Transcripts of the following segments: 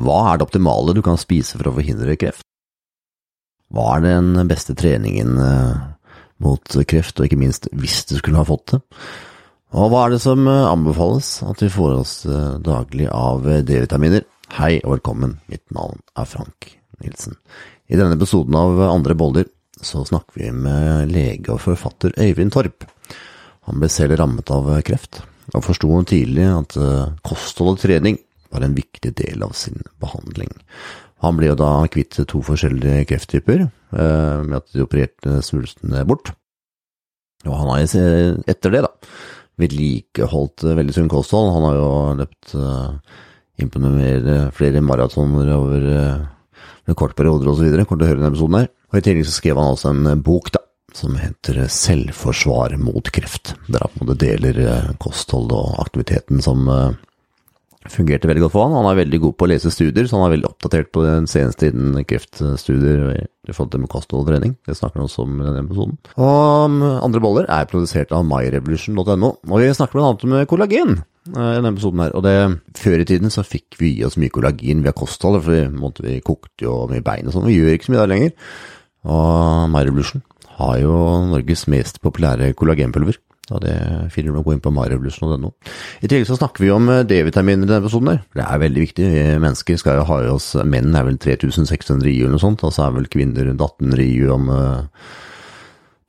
Hva er det optimale du kan spise for å forhindre kreft? Hva er den beste treningen eh, mot kreft, og ikke minst hvis du skulle ha fått det? Og hva er det som eh, anbefales at vi får oss eh, daglig av D-vitaminer? Hei og velkommen, mitt navn er Frank Nilsen. I denne episoden av Andre boller så snakker vi med lege og forfatter Øyvind Torp. Han ble selv rammet av kreft, og forsto tidlig at kosthold og trening var en viktig del av sin behandling. Han ble jo da kvitt to forskjellige krefttyper, eh, med at de opererte svulstene bort. Og han har etter det, da, vedlikeholdt veldig sunn kosthold. Han har jo løpt uh, imponerende flere maratoner over med kort perioder osv. Kommer til å høre denne episoden her. Og I tillegg så skrev han også en bok da, som heter Selvforsvar mot kreft, der han på en måte deler kosthold og aktiviteten som fungerte veldig godt for han. Han er veldig god på å lese studier, så han er veldig oppdatert på den seneste innen kreftstudier i forhold til kosthold og trening. Det snakker han også om i denne episoden. Og um, andre boller er produsert av myrevolution.no, og vi snakker blant annet om kollagen eh, i denne episoden her. Og det, før i tiden så fikk vi i oss mye kollagen via kostholdet, for vi, vi kokte jo mye bein og sånn. Vi gjør ikke så mye der lenger. Og myrevolution har jo Norges mest populære kollagenpulver. Og det finner du å gå inn på marevolution.no. I tillegg så snakker vi om eh, D-vitaminer i denne episoden. der. Det er veldig viktig. Vi mennesker skal jo ha i oss Menn er vel 3600 IU eller noe sånt, og så er vel kvinner 1800 IU om uh,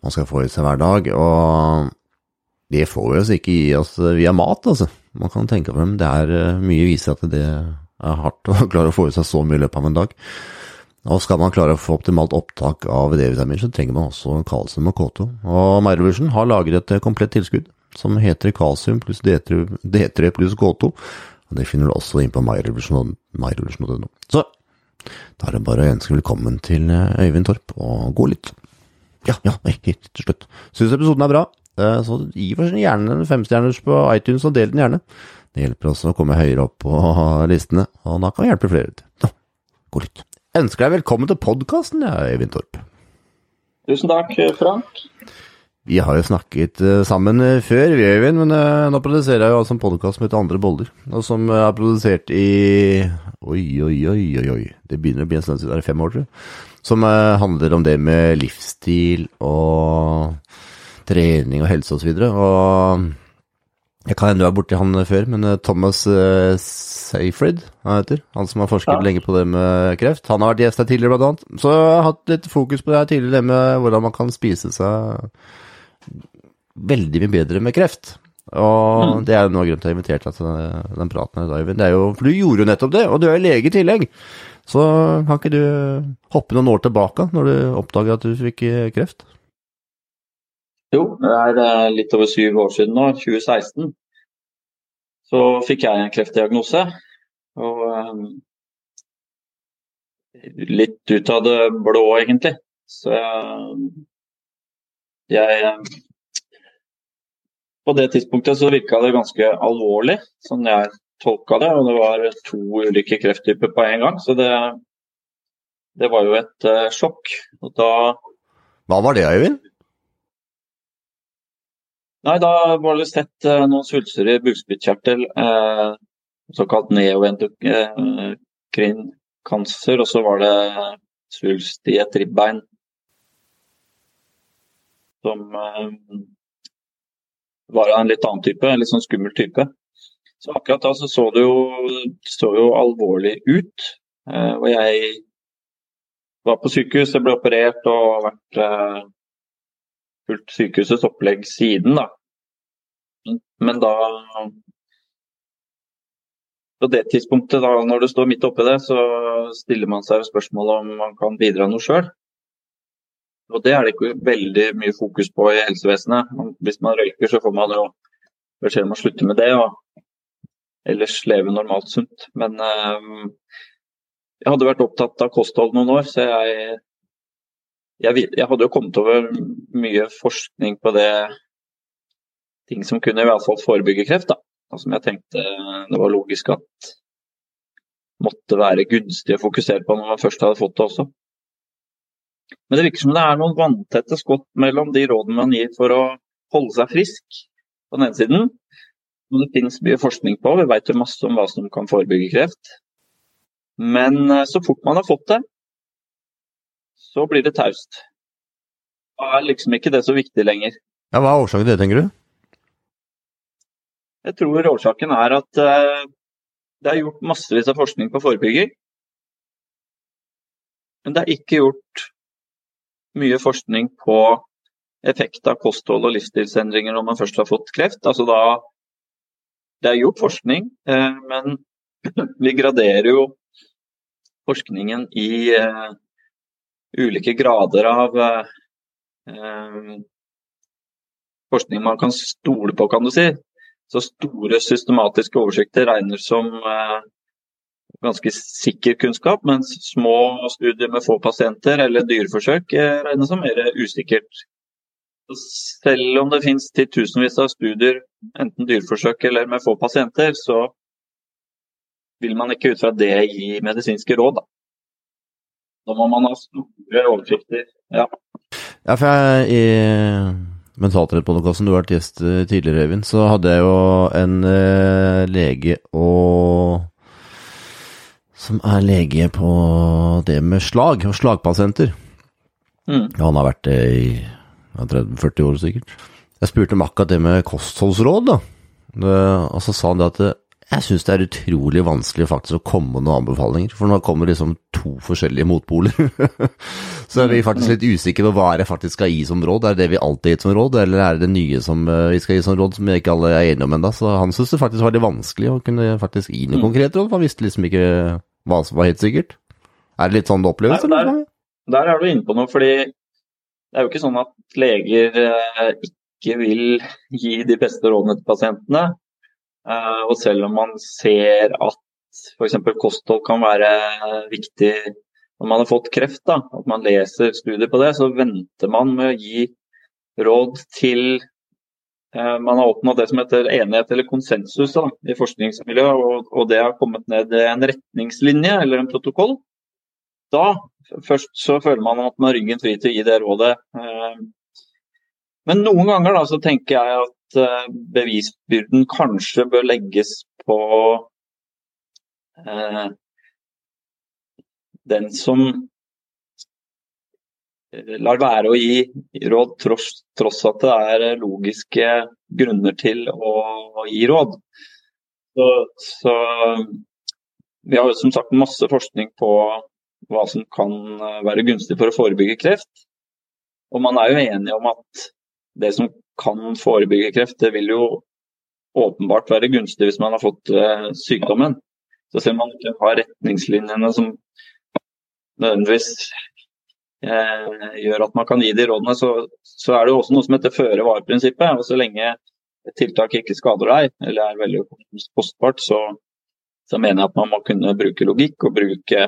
man skal få i seg hver dag. Og det får vi oss ikke i oss via mat, altså. Man kan tenke på dem. Det er mye viser at det er hardt å klare å få i seg så mye i løpet av en dag. Og skal man klare å få optimalt opptak av D-vitamin, så trenger man også kalsium og K2. Og Myrovision har laget et komplett tilskudd som heter kalsium pluss D3, D3 pluss K2. Og Det finner du også inn på myrevolution.no. Så da er det bare å ønske velkommen til Øyvind Torp og gå litt. Ja, ja, helt til slutt. Syns episoden er bra, eh, så gi oss gjerne en femstjerners på iTunes, og del den gjerne. Det hjelper også å komme høyere opp på listene, og da kan vi hjelpe flere til. Gå litt ønsker deg velkommen til podkasten, Øyvind Torp. Tusen takk, Frank. Vi har jo snakket uh, sammen uh, før, vi Øyvind, men uh, nå produserer jeg jo altså en podkast som heter Andre boller, og som er produsert i Oi, oi, oi, oi, oi. Det begynner å bli en stund siden, det er fem år, tror jeg. Som handler om det med livsstil og trening og helse og så videre. Og jeg kan hende du er borti han før, men eh, Thomas uh, Seyfried, han heter. Han som har forsket ja. lenge på det med kreft. Han har vært gjest her tidligere, blant annet. Så jeg har hatt litt fokus på det her tidligere, det med hvordan man kan spise seg veldig mye bedre med kreft. Og mm. det er noe av grunnen til at jeg inviterte deg til den praten her, er jo, for du gjorde jo nettopp det, og du er jo lege i tillegg. Så kan ikke du hoppe noen år tilbake, når du oppdager at du fikk kreft? Jo, det er eh, litt over syv år siden nå, 2016. Så fikk jeg en kreftdiagnose. Og um, litt ut av det blå, egentlig. Så jeg, jeg På det tidspunktet så virka det ganske alvorlig, sånn jeg tolka det. Og det var to ulike krefttyper på en gang. Så det, det var jo et sjokk. Og da Hva var det, Øyvind? Nei, da var det sett uh, noen svulster i bukspyttkjertel, uh, såkalt neoendokrinkancer, og så var det svulst i et ribbein som uh, var av en litt annen type, en litt sånn skummel type. Så akkurat da så, så det jo, så jo alvorlig ut. og jeg var på sykehus, jeg ble operert og har vært fulgt sykehusets opplegg siden, da. Men da På det tidspunktet, da, når du står midt oppi det, så stiller man seg spørsmålet om man kan bidra noe sjøl. Og det er det ikke veldig mye fokus på i helsevesenet. Hvis man røyker, så får man jo beskjed om å slutte med det, og ellers leve normalt sunt. Men øh, jeg hadde vært opptatt av kosthold noen år, så jeg jeg, jeg, hadde jo kommet over mye forskning på det, ting som kunne i hvert fall forebygge kreft. da, og Som jeg tenkte det var logisk at måtte være gunstig å fokusere på når man først hadde fått det også. Men det virker som det er noen vanntette skott mellom de rådene man gir for å holde seg frisk på den ene siden, og det finnes mye forskning på, vi jo masse om hva som kan forebygge kreft. Men eh, så fort man har fått det, så blir det taust. Da er liksom ikke det så viktig lenger. Ja, Hva er årsaken til det, tenker du? Jeg tror årsaken er at uh, det er gjort massevis av forskning på forebygging. Men det er ikke gjort mye forskning på effekt av kosthold og livsstilsendringer når man først har fått kreft. Altså da, det er gjort forskning, uh, men vi graderer jo forskningen i uh, ulike grader av forskning man kan stole på, kan du si. Så store systematiske oversikter regner som eh, ganske sikker kunnskap, mens små studier med få pasienter eller dyreforsøk eh, regnes som mer usikkert. Selv om det finnes titusenvis av studier, enten dyreforsøk eller med få pasienter, så vil man ikke ut fra det gi medisinske råd. Da, da må man ha store oversikter. Ja. ja, for jeg i Mentaltrettpodkasten, du har vært gjest eh, tidligere, Øyvind, så hadde jeg jo en eh, lege og Som er lege på det med slag, og slagpasienter. Mm. Han har vært det i 30-40 år sikkert. Jeg spurte om akkurat det med kostholdsråd, da. Og så sa han det at jeg syns det er utrolig vanskelig faktisk å komme med noen anbefalinger, for nå kommer liksom to forskjellige motpoler. så er vi faktisk litt usikre på hva er det faktisk skal gi som råd. Er det det vi alltid har gitt som råd, eller er det det nye som eh, vi skal gi som råd, som vi ikke alle er enige om ennå? Så han syns det faktisk var litt vanskelig å kunne faktisk gi noe mm. konkret råd, for han visste liksom ikke hva som var helt sikkert. Er det litt sånn det oppleves? Der, der, der er du inne på noe, fordi det er jo ikke sånn at leger eh, ikke vil gi de beste rådene til pasientene. Eh, og selv om man ser at f.eks. kosthold kan være viktig når man har fått kreft, da, at man leser studier på det, så venter man med å gi råd til eh, man har oppnådd det som heter enighet eller konsensus da, i forskningsmiljøet, og, og, det har kommet ned en retningslinje eller en protokoll. Da først så føler man at man har ryggen fri til å gi det rådet. Eh, men noen ganger da, så tenker jeg at Eh, bevisbyrden kanskje bør legges på eh, den som eh, lar være å gi råd, tross, tross, at det er logiske grunner til å gi råd. Så, så, vi har jo som sagt masse forskning på hva som kan være gunstig for å forebygge kreft. Og man er jo enig om at det som kan forebygge kreft. Det vil jo åpenbart være gunstig hvis man har fått uh, sykdommen. Så selv om man ikke har retningslinjene som nødvendigvis eh, gjør at man kan gi de rådene, så, så er det jo også noe som heter føre-var-prinsippet. Og så lenge et tiltak ikke skader deg, eller er veldig kostbart, så, så, mener jeg at man må kunne bruke logikk og bruke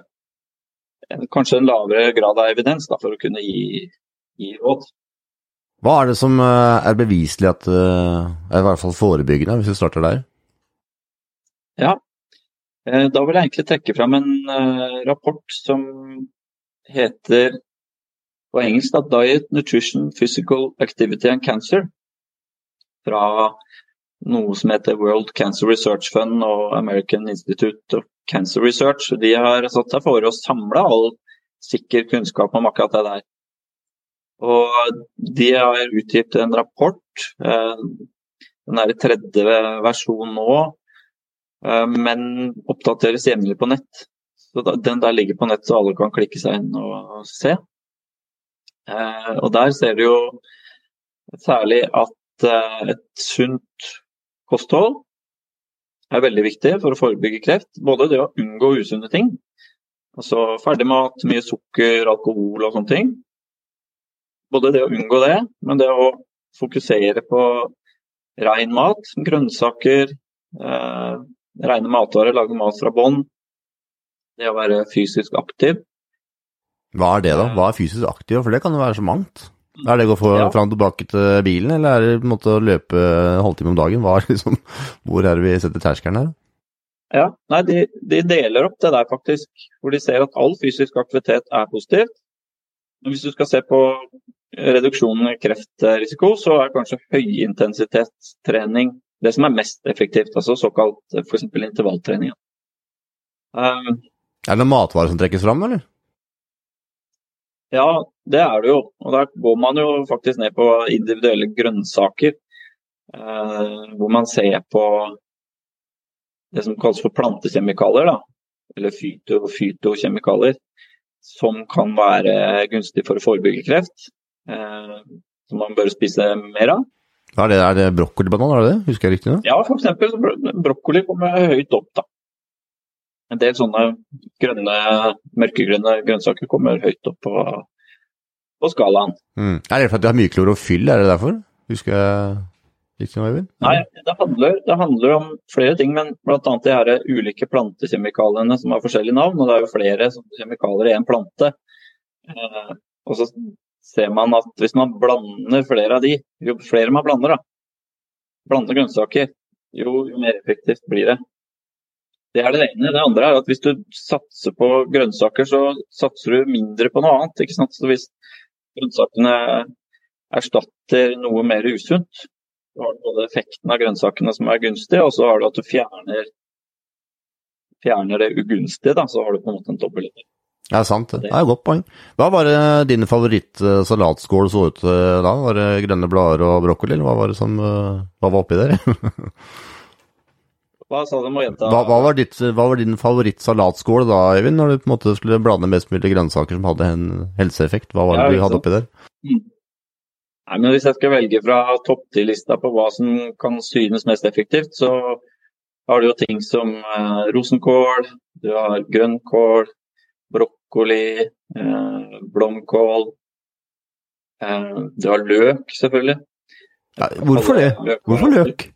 en, kanskje en lavere grad av evidens da, for å kunne gi, gi råd. Hva er det som eh, er beviselig at eh, er i hvert fall forebyggende, hvis vi starter der? Ja, eh, da vil jeg egentlig trekke fram en rapport som heter på engelsk da, 'Diet, Nutrition, Physical Activity and Cancer' fra noe som heter World Cancer Research Fund og American Institute of Cancer Research. De har satt seg for å samle all sikker kunnskap om akkurat det der. Og de har utgitt en rapport. Eh, den er i tredje versjon nå, eh, men oppdateres jevnlig på nett. Så den der ligger på nett, så alle kan klikke seg inn og se. Eh, og der ser du jo særlig at et sunt kosthold er veldig viktig for å forebygge kreft. Både det å unngå usunne ting, altså ferdigmat, mye sukker, alkohol og sånne ting både det å unngå det, men det å fokusere på ren mat, grønnsaker, eh, rene matvarer, lage mat fra bånn. Det å være fysisk aktiv. Hva er det, da? Hva er fysisk aktiv? For det kan jo være så mangt. Er det å gå ja. fram og tilbake til bilen, eller er det på en måte å løpe en halvtime om dagen? Er liksom, hvor er det vi setter terskelen her? Ja, nei, de, de, deler opp det der, faktisk. Hvor de ser at all fysisk aktivitet er positivt. Men hvis du skal se på reduksjonen i kreftrisiko, så er kanskje høyintensitetstrening det som er mest effektivt. Altså såkalt f.eks. intervalltrening. Um, Er det noen matvarer som trekkes fram, eller? Ja, det er det jo. Og der går man jo faktisk ned på individuelle grønnsaker. Uh, hvor man ser på det som kalles for plantekjemikalier, da. Eller fyto, fytokjemikalier. Som kan være gunstig for å forebygge kreft. Eh, som man bør spise mer av. Er det, er det brokkolibanan, er det det? Husker jeg riktig nå? Ja, f.eks. brokkoli kommer høyt opp, da. En del sånne grønne, mørkegrønne grønnsaker kommer høyt opp på, på skalaen. Mm. Er det fordi de har mye klorofyll, er det derfor? Husker jeg? Nei, det handler, det handler, om flere ting, men bl.a. de her ulike plantekjemikaliene som har forskjellige navn. Og det er jo flere kjemikalier i en plante. Eh, og så ser man at hvis man blander flere av de, jo flere man blander, da, blander grønnsaker, jo, jo, mer effektivt blir det. Det er det ene. Det andre er at hvis du satser på grønnsaker, så satser du mindre på noe annet. ikke sant? Så hvis grønnsakene erstatter noe mer usunt, så har du både effekten av grønnsakene som er gunstig, og så har du at du fjerner, fjerner det ugunstige. Da, så har du på en måte en dobbel effekt. Ja, sant det. Det er et godt poeng. Hva var det din favoritt-salatskål så ut da? Var det grønne blader og brokkoli, eller hva var det som hva var oppi der? hva sa du, må gjenta? Hva, hva, var, ditt, hva var din favoritt-salatskål da, Eivind, når du på en måte skulle blande mest mulig grønnsaker som hadde en helseeffekt? Hva var det ja, du hadde oppi der? Mm. Nei, men Hvis jeg skal velge fra topp til lista på hva som kan synes mest effektivt, så har du jo ting som eh, rosenkål, du har grønnkål, brokkoli, eh, blomkål. Eh, du har løk, selvfølgelig. Ja, hvorfor det? Hvorfor løk?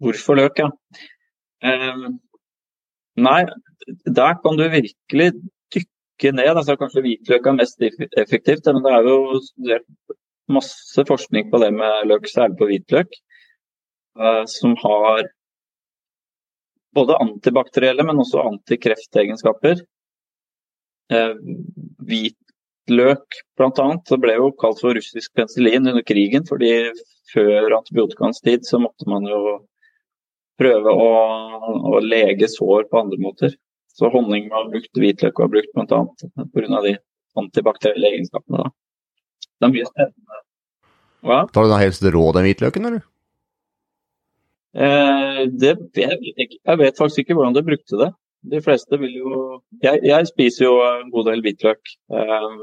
Hvorfor løk, ja. Eh, nei, der kan du virkelig dykke ned. Altså, kanskje hvitløk er mest effektivt, men det er jo masse forskning på det med løk, særlig på hvitløk, som har både antibakterielle, men også antikreftegenskaper. Eh, hvitløk bl.a. ble jo kalt for russisk penicillin under krigen, fordi før antibiotikaens tid så måtte man jo prøve å, å lege sår på andre måter. Så honning var brukt, hvitløk var brukt bl.a. pga. de antibakterielle egenskapene. Da. Det er mye spennende. Hva? Tar du da helst rå den hvitløken, eller? Eh, det, jeg, jeg, vet faktisk ikke hvordan du brukte det. De fleste vil jo Jeg, jeg spiser jo en god del hvitløk. Eh,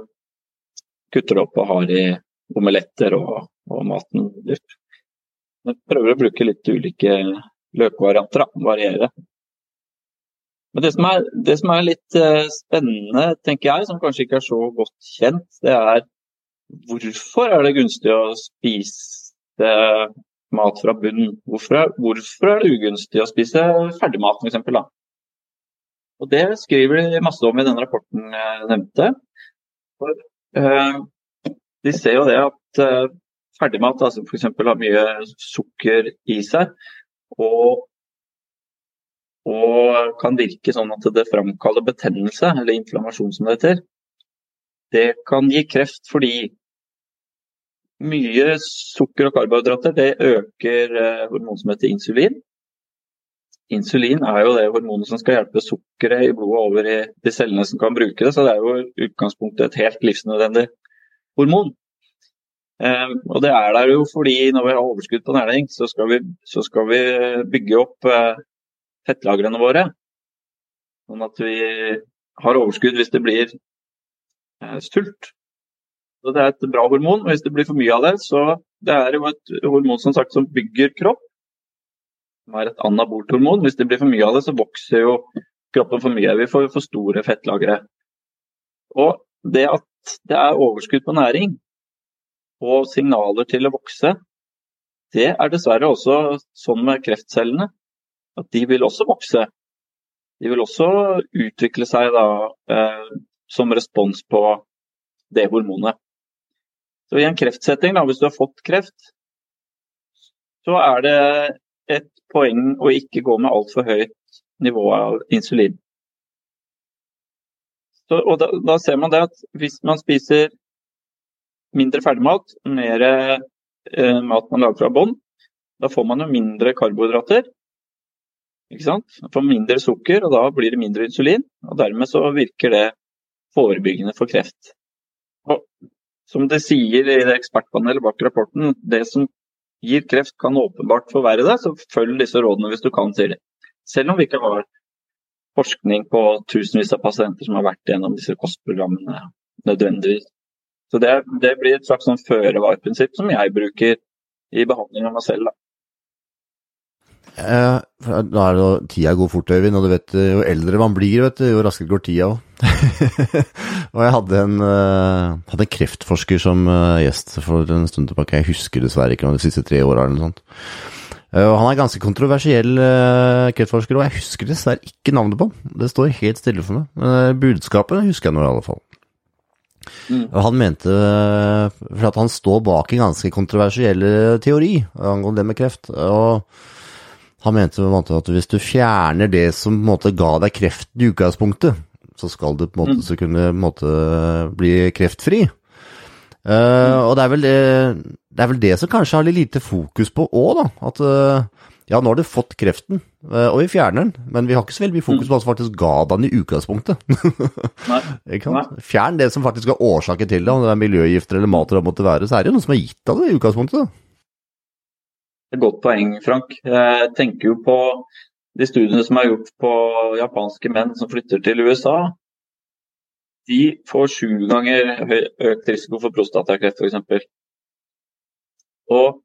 kutter opp og har i omeletter og, og maten. Jeg prøver å bruke litt ulike løkvarianter, da. Variere. Men det som, er, det som er, litt eh, spennende, tenker jeg, som kanskje ikke er så godt kjent, det er hvorfor er det gunstig å spise mat fra bunnen? Hvorfor hvorfor er det ugunstig å spise ferdigmat, f.eks.? Og Det skriver de masse om i den rapporten jeg nevnte. For, eh, de ser jo det at eh, ferdigmat altså f.eks. har mye sukker i seg, og, og, kan virke sånn at det framkaller betennelse, eller inflammasjon som det heter. Det kan gi kreft fordi mye sukker og karbohydrater det øker eh, hormon som heter insulin. Insulin er jo det hormonet som skal hjelpe sukkeret i blodet over i de cellene som kan bruke det, så det er jo i utgangspunktet et helt livsnødvendig hormon. Eh, og det er der jo fordi når vi har overskudd på næring, så skal vi, så skal vi bygge opp eh, fettlagrene våre. Sånn at vi har overskudd hvis det blir eh, sult. Så Det er et bra hormon. og Hvis det blir for mye av det, så det er jo et hormon som, sagt, som bygger kropp som er et anabolt hormon. Hvis det blir for mye av det, så vokser jo kroppen for mye. Vi får for store fettlagre. Og det at det er overskudd på næring og signaler til å vokse, det er dessverre også sånn med kreftcellene. At de vil også vokse. De vil også utvikle seg da, eh, som respons på det hormonet. Så I en kreftsetting, da, hvis du har fått kreft, så er det et poeng å ikke gå med altfor høyt nivå av insulin. Så, og da, da, ser man det at hvis man spiser mindre ferdigmat, mer eh, mat man lager fra bånn, da får man jo mindre karbohydrater. Ikke sant? Får mindre sukker, og da blir det mindre insulin. Og dermed så virker det forebyggende for kreft. Og som det sier i det ekspertpanelet bak rapporten, det som gir kreft kan åpenbart forverre det, så følg disse rådene hvis du kan, sier de. Selv om vi ikke har forskning på tusenvis av pasienter som har vært gjennom disse kostprogrammene nødvendigvis. Så det, det blir et slags sånn føre-var-prinsipp som jeg bruker i behandling av meg selv. Da. Eh, da er det tida går fort, Øyvind, og du vet jo eldre man blir, vet du, jo raskere går tida òg. og jeg hadde en, uh, hadde en kreftforsker som uh, gjest for en stund tilbake. Jeg husker dessverre ikke noe de siste tre åra eller noe sånt. Og han er ganske kontroversiell kreftforsker, og jeg husker dessverre ikke navnet på ham. Det står helt stille for meg. Men budskapet husker jeg nå i alle fall. Mm. Og han mente For at han står bak en ganske kontroversiell teori angående det med kreft. og han mente at hvis du fjerner det som på en måte ga deg kreften i utgangspunktet, så skal du på en måte, mm. så kunne måte bli kreftfri. Uh, og det er, vel det, det er vel det som kanskje har litt lite fokus på òg, da. At uh, ja, nå har du fått kreften, uh, og vi fjerner den, men vi har ikke så veldig mye fokus på hva som faktisk ga den i utgangspunktet. Fjern det som faktisk er årsaken til det, om det er miljøgifter eller mat det måtte være, så er det noe som har gitt deg det i utgangspunktet. Et godt poeng, Frank. Jeg tenker jo på de studiene som er gjort på japanske menn som flytter til USA. De får sju ganger økt risiko for prostatakreft, f.eks. Og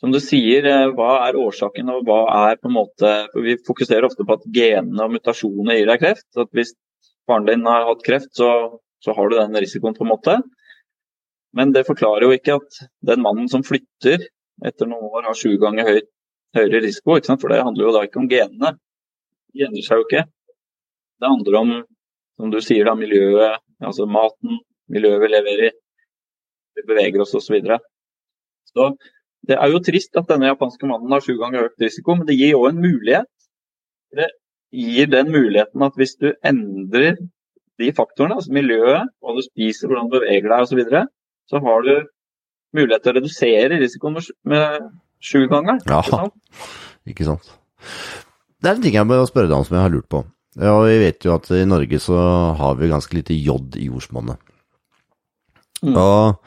som du sier, eh, hva er årsaken og hva er på en måte Vi fokuserer ofte på at genene og mutasjonene gir deg kreft. at hvis faren din har hatt kreft, så, så har du den risikoen, på en måte. Men det forklarer jo ikke at den mannen som flytter etter noen år har sju ganger høy, høyere risiko. For det handler jo da ikke om genene. De endrer seg jo ikke. Det handler om, som du sier, da, miljøet, altså maten, miljøet vi lever i, vi beveger oss osv. Så, videre. så det er jo trist at denne japanske mannen har sju ganger økt risiko, men det gir òg en mulighet. Det gir den muligheten at hvis du endrer de faktorene, altså miljøet, hva du spiser, hvordan du beveger deg osv., så, videre, så har du mulighet til å redusere risikoen med sju ganger. Ja, ikke sant? ikke sant. Det er en ting jeg må spørre deg om som jeg har lurt på. Ja, vi vet jo at i Norge så har vi ganske lite jod i jordsmonnet. Mm. Og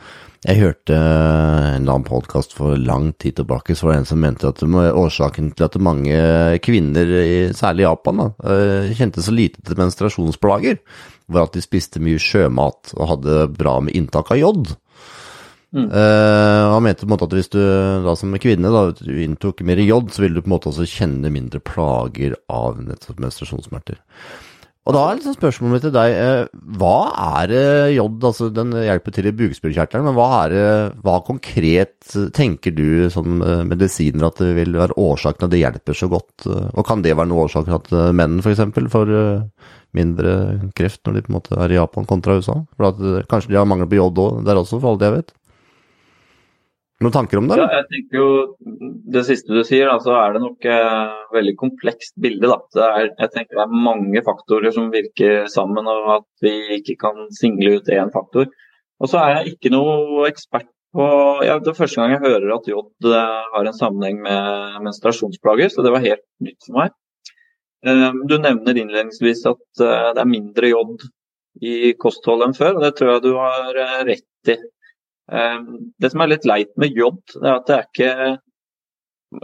jeg hørte en annen podkast for lang tid tilbake, så var det en som mente at årsaken til at mange kvinner, særlig i Japan, da, eh, kjente så lite til menstruasjonsplager, var at de spiste mye sjømat og hadde bra med inntak av jod. Mm. Uh, han mente på en måte at hvis du da som kvinne da, inntok mer jod, så ville du på en måte også kjenne mindre plager av nettopp menstruasjonssmerter. Og da er liksom spørsmålet mitt til deg, uh, hva er uh, jod? Altså, den hjelper til i bukspyttkjertelen, men hva, er, hva konkret tenker du som medisiner at det vil være årsaken at det hjelper så godt? og kan det være noe årsak til at menn f.eks. får mindre kreft når de på en måte er i Japan kontra USA? For at, kanskje de har mangel på jod der også, for alt jeg vet? Noen tanker om det? Ja, jeg tenker jo Det siste du sier, så er det nok eh, veldig komplekst bilde. Er, jeg tenker det er mange faktorer som virker sammen, og at vi ikke kan single ut én faktor. Og så er jeg ikke noe ekspert på ja, Det er første gang jeg hører at jod eh, har en sammenheng med menstruasjonsplager, så det var helt nytt for meg. Eh, du nevner innledningsvis at eh, det er mindre jod i kostholdet enn før, og det tror jeg du har rett i. Ehm, det som er litt leit med jod, er at det er ikke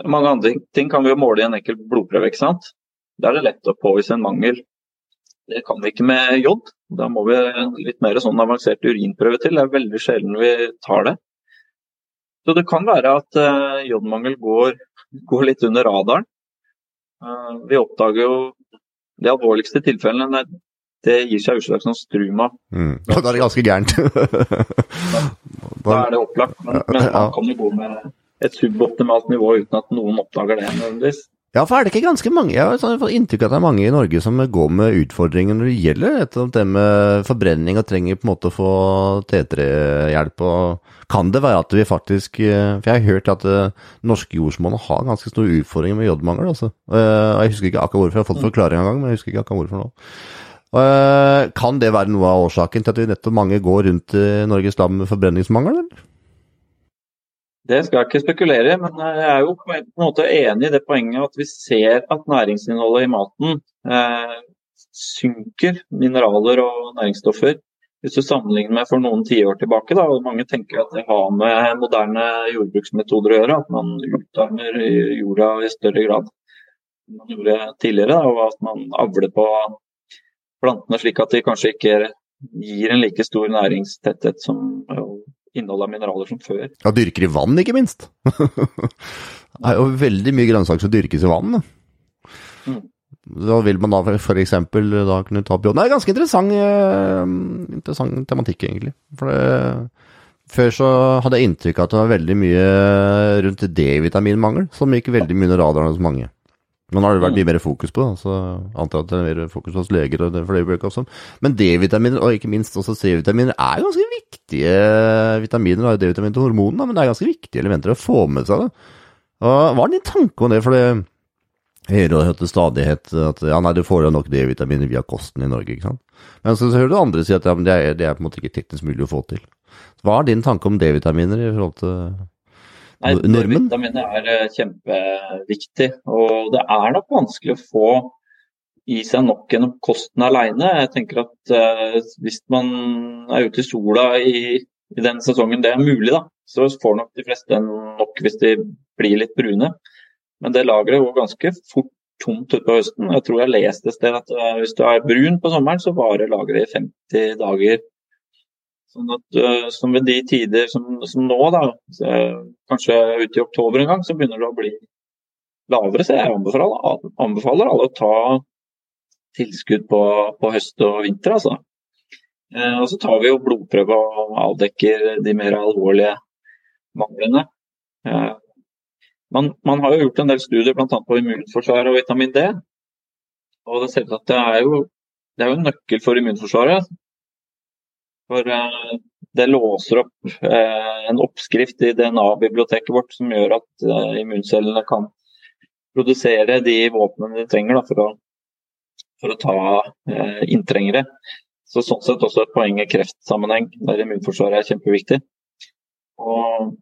Mange andre ting kan vi jo måle i en enkel blodprøve, ikke sant. Da er det lett å påvise en mangel. Det kan vi ikke med jod. Da må vi litt mer sånn avansert urinprøve til. Det er veldig sjelden vi tar det. Så det kan være at uh, jodmangel går, går, litt under radaren. Uh, vi oppdager jo de alvorligste tilfellene det gir seg utslag som struma. Mm. Da er det ganske gærent. da, er det opplagt. Men, men man kan jo gå med et suboptimalt nivå uten at noen oppdager det nødvendigvis. Ja, for er det ikke ganske mange Jeg har sånn fått inntrykk av at det er mange i Norge som går med utfordringer når det gjelder det med forbrenning og trenger på en måte å få T3-hjelp. og Kan det være at vi faktisk eh, For jeg har hørt at eh, norske jordsmonnet har ganske store utfordringer med jodmangel. Altså. Eh, jeg husker ikke akkurat hvorfor, jeg har fått forklaring en gang, men jeg husker ikke akkurat hvorfor nå. Eh, kan det være noe av årsaken til at vi nettopp mange går rundt i Norges land med forbrenningsmangel, eller? Det skal jeg ikke spekulere men jeg er jo på en måte enig i det poenget at vi ser at næringsinnholdet i maten eh, synker, mineraler og næringsstoffer. Hvis du sammenligner med for noen tiår tilbake, da, og mange tenker at det har med moderne jordbruksmetoder å gjøre, at man utarmer jorda i større grad enn man gjorde tidligere, da, og at man avler på plantene slik at de kanskje ikke gir en like stor næringstetthet som innhold av mineraler som før. Ja, dyrker i vann, ikke minst. det er jo veldig mye grønnsaker som dyrkes i vann. Mm. Da vil man da f.eks. da kunne ta bjørn. Det er ganske interessant, eh, interessant tematikk, egentlig. For det, før så hadde jeg inntrykk av at det var veldig mye rundt D-vitaminmangel som gikk veldig mye under radaren hos mange. Men har det vært mye mer fokus på, så antar jeg at det er mer fokus hos leger og det for sånn. Men D-vitaminer, og ikke minst også C-vitaminer, er ganske viktige vitaminer. Det er jo D-vitamin til hormonene, men det er ganske viktige elementer å få med seg. det. Og Hva er din tanke om det? For det hører og hørte stadighet at ja, nei, du får jo nok D-vitaminer via kosten i Norge, ikke sant. Men så hører du andre si at ja, det, er, det er på en måte ikke teknisk mulig å få til. Hva er din tanke om D-vitaminer i forhold til Nei, normen? Vitaminer er eh, kjempeviktig. Og det er nok vanskelig å få i seg nok gjennom kosten alene. Jeg tenker at uh, hvis man er ute i sola i, i den sesongen det er mulig, da, så får nok de fleste nok hvis de blir litt brune. Men det lageret går ganske fort tomt utpå høsten. Jeg tror jeg leste et sted at uh, hvis du er brun på sommeren, så varer lageret i 50 dager. Sånn at, uh, som ved de tider som, som nå, da, kanskje ute i oktober en gang, så begynner det å bli lavere. Så jeg anbefaler, anbefaler alle å ta tilskudd på, på høst og vinter. Altså. Eh, og så tar vi jo blodprøve og avdekker de mer alvorlige manglene. Eh, man, man, har jo gjort en del studier bl.a. på immunforsvar og vitamin D. Og det ser ut at det er jo det er jo en nøkkel for immunforsvaret. For eh, det låser opp eh, en oppskrift i DNA-biblioteket vårt som gjør at eh, immuncellene kan produsere de våpnene de trenger for, å, for, å, ta inntrengere. Så Sånn sett også et poeng i kreftsammenheng, der immunforsvaret er kjempeviktig. Og,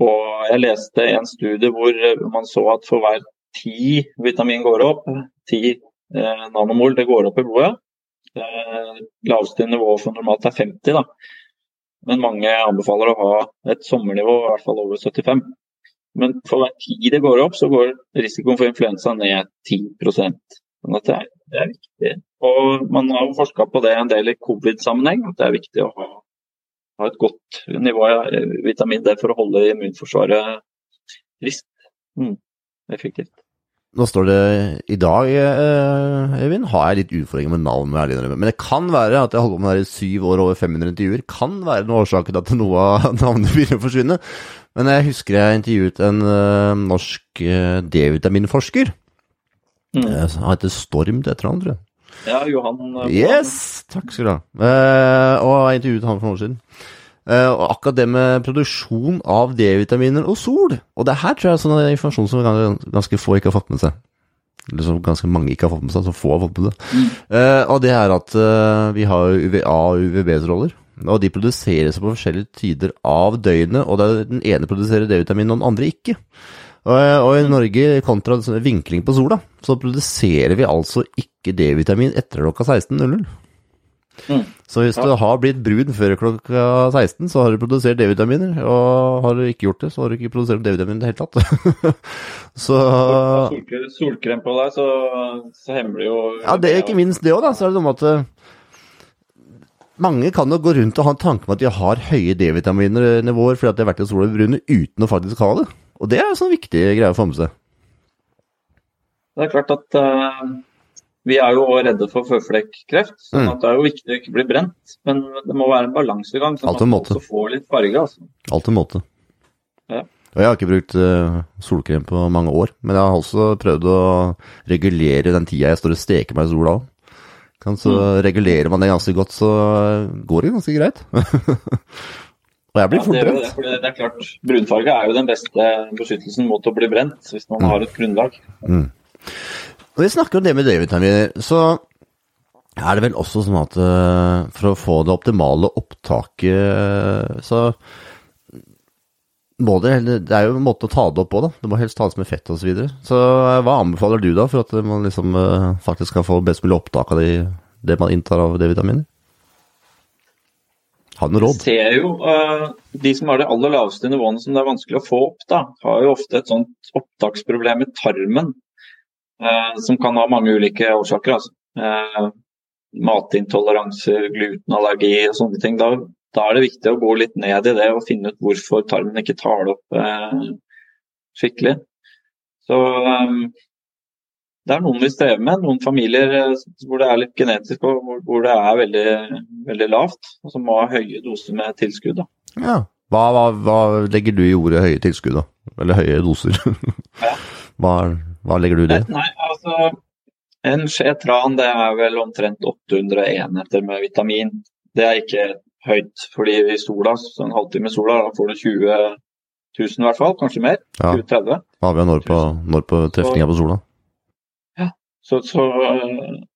og, jeg leste en studie hvor man så at for hver ti vitamin går opp, ti nanomol det går opp i blodet, Eh, laveste nivået for normalt er 50, da. Men mange anbefaler å ha et sommernivå i hvert fall over 75. Men for hver tid det går opp, så går risikoen for influensa ned 10% sånn at det er, det er viktig. Og man har jo forska på det en del i covid-sammenheng, at det er viktig å ha, ha et godt nivå av vitamin D for å holde immunforsvaret friskt. Mm, effektivt. Nå står det i dag, eh, Øyvind, har jeg litt utfordringer med navn, Men det kan være at jeg holder på med det i syv år over 500 intervjuer. Kan være noen årsaker til at noe av navnet begynner å forsvinne. Men jeg husker jeg intervjuet en uh, norsk uh, D-vitaminforsker. Mm. Han heter Storm det heter han, tror jeg. Ja, Johan. Yes! Takk skal du ha. Og jeg intervjuet han for noen år siden. Uh, og akkurat det med produksjon av D-vitaminer og sol. Og det her tror jeg er sånn informasjon som ganske få ikke har fått med seg. Eller som ganske mange ikke har fått med seg, så få har fått med det. Mm. Uh, og det er at uh, vi har UVA og UVB-stråler. Og de produseres på forskjellige tider av døgnet, og den ene produserer D-vitamin, og den andre ikke. Og, i Norge, kontra vinkling på sola, så produserer vi altså ikke D-vitamin etter klokka 16.00. Mm. Så hvis ja. du har blitt brun før klokka 16, så har du produsert D-vitaminer. Og har du ikke gjort det, så har du ikke produsert D-vitaminer i det hele tatt. så Solkrem, solkrem på deg, så, så hemmer det jo Ja, det er ikke minst det òg, da. Så er det noe med at eh, mange kan jo gå rundt og ha en tanke om at de har høye D-vitaminnivåer fordi at de har vært i sola brune uten å faktisk ha det. Og det er en sånn viktig greie å få med seg. Det er klart at uh, vi er jo redde for føflekkreft, så mm. det er jo viktig å ikke bli brent. Men det må være en balansegang, så man også får litt farge. Altså. Alt en måte. Ja. Og jeg har ikke brukt uh, solkrem på mange år, men jeg har også prøvd å regulere den tida jeg står og steker meg i sola òg. Så mm. regulerer man det ganske godt, så går det ganske greit. og jeg blir ja, fort brent. Det, det, det, er klart, brunfarge er jo den beste beskyttelsen mot å bli brent, hvis man mm. har et grunnlag. Mm. Når vi snakker om det med D-vitaminer, så er det vel også sånn at uh, for å få det optimale opptaket, uh, så må det det er jo en måte å ta det opp på, da. Det må helst tas med fett osv. Så, videre. så eh, hva anbefaler du da, for at man liksom eh, faktisk kan få best mulig opptak av det, det man inntar av D-vitaminer? Har du råd? Ser jo uh, De som har de aller laveste nivåene som det er vanskelig å få opp, da, har jo ofte et sånt opptaksproblem i tarmen. Uh, som kan ha mange ulike årsaker. Altså. Uh, matintoleranser, glutenallergi og sånne ting. Da, da, er det viktig å gå litt ned i det og finne ut hvorfor tarmen ikke tar det opp skikkelig. Så um, det er noen vi strever med. Noen familier eh, hvor det er litt genetisk og hvor det er veldig, veldig lavt, og som må ha høye doser med tilskudd. Da. Ja. Hva, hva, hva, legger du i ordet høye tilskudd, da? Eller høye doser? hva hva, hva, legger du i det? Nei, altså, En skje tran det er vel omtrent 800 enheter med vitamin. Det er ikke høyt, fordi i sola, så en halvtime sola, da får du 20 000 i hvert fall, kanskje mer. Ja. 20-30. Avgjør når på, når på trefninga på sola? Så, så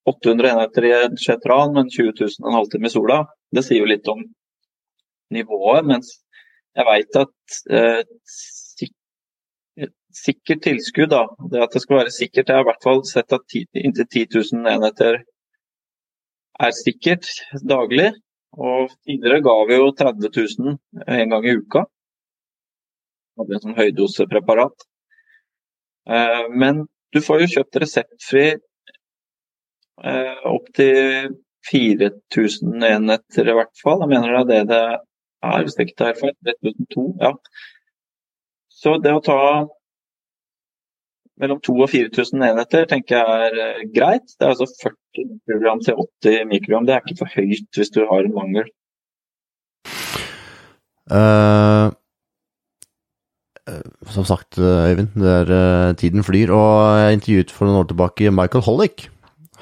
800 eh, enheter i en skjetran, men 20 000 en halvtime i sola, det sier jo litt om nivået. Mens jeg veit at eh, sikkert tilskudd, da, det at det skal være sikkert Jeg har i hvert fall sett at inntil 10 000 enheter er sikkert daglig. Og tidligere ga vi jo 30 000 en gang i uka. Hadde en sånn høydosepreparat. Eh, men du får jo kjøpt reseptfri eh, opptil 4000 enheter i hvert fall. Jeg mener det er det det er, hvis jeg ikke tar feil. 3002, ja. Så det å ta mellom 2000 og 4000 enheter tenker jeg er eh, greit. Det er altså 40 mikrogram til 80 mikrogram. Det er ikke for høyt hvis du har en mangel. Uh, som sagt, Øyvind, det er, tiden flyr. Og jeg intervjuet for noen år tilbake Michael Hollick.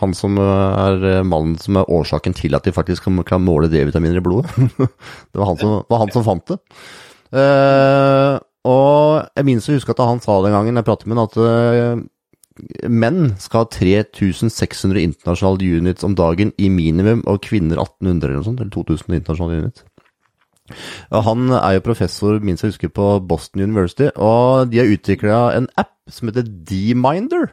Han som er mannen som er årsaken til at de faktisk kan måle D-vitaminer i blodet. det var han som, var han som fant det. Uh, og jeg minnes å huske at han sa den gangen jeg pratet med ham, at uh, menn skal ha 3600 internasjonale units om dagen i minimum, og kvinner 1800 eller noe sånt, eller 2000 internasjonale units. Og Han er jo professor, minst jeg husker, på Boston University, og de har utvikla en app som heter D-Minder.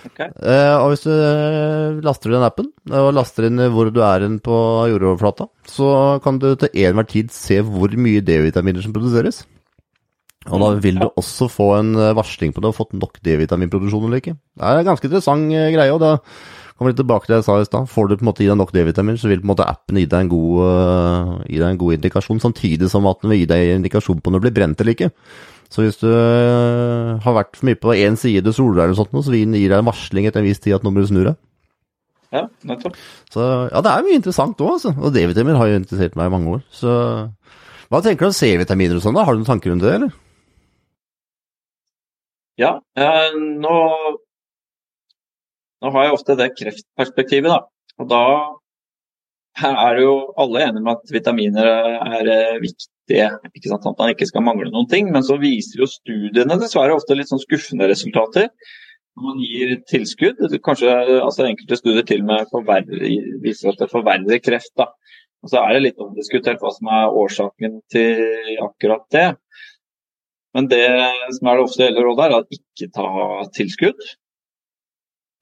Okay. Eh, og hvis du eh, laster den appen, og laster inn hvor du er på jordoverflata, så kan du til enhver tid se hvor mye D-vitaminer som produseres. Og da vil du også få en eh, varsling på det, og fått nok D-vitaminproduksjon eller ikke. Det er en ganske interessant greie. og da Kommer litt tilbake til det jeg sa i stad. Får du på en måte i deg nok D-vitamin, så vil på en måte appen gi deg en god, uh, gi deg en god indikasjon, samtidig som at den vil gi deg en indikasjon på om du blir brent eller ikke. Så hvis du har vært for mye på én side soler eller sånt, så vil den gi deg en varsling etter en viss tid at nå må du snu deg. Ja, nettopp. Så ja, det er mye interessant òg, altså. Og D-vitamin har jo interessert meg i mange år. Så hva tenker du om C-vitaminer og sånn, da? Har du noen tanker rundt det, eller? Ja, eh, nå nå har jeg ofte det kreftperspektivet, da. Og da er jo alle enige med at vitaminer er eh, viktige. ikke sant? At man ikke skal mangle noen ting. Men så viser jo studiene dessverre ofte litt sånn skuffende resultater. Når man gir tilskudd, kanskje altså enkelte studier til og med viser at det forverrer kreft. da. Og Så er det litt omdiskutert hva som er årsaken til akkurat det. Men det som er det offisielle rådet, er at ikke ta tilskudd.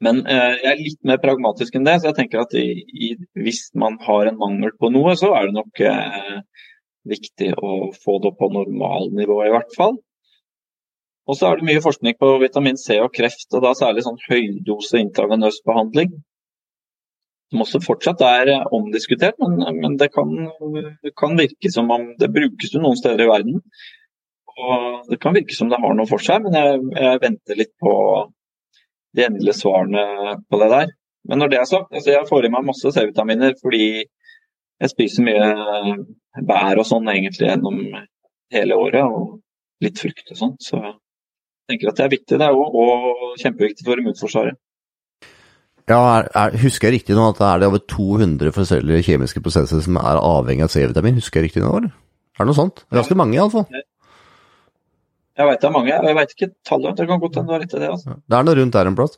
Men eh, jeg er litt mer pragmatisk enn det, så jeg tenker at i, i, hvis man har en mangel på noe, så er det nok eh, viktig å få det opp på normalnivå i hvert fall. Og så er det mye forskning på vitamin C og kreft, og da særlig sånn høydose intravenøs behandling. Som også fortsatt er eh, omdiskutert, men, men det, kan, kan, virke som om det brukes jo noen steder i verden. Og det kan virke som det har noe for seg, men jeg, jeg venter litt på de endelige svarene på det der. Men når det er sagt, altså jeg får i meg masse C-vitaminer fordi jeg spiser mye bær og sånn egentlig gjennom hele året, og litt frukt og sånn. Så jeg tenker at det er viktig, det òg, og kjempeviktig for immunforsvaret. Ja, er, er, Husker jeg riktig nå at det er det over 200 forskjellige kjemiske prosesser som er avhengig av C-vitamin? Husker jeg riktig nå, eller? Er det noe sånt? Ganske mange, iallfall. Jeg veit det er mange, jeg veit ikke tallet. Det kan godt hende du har rett i det. altså. Det er noe rundt der en plass.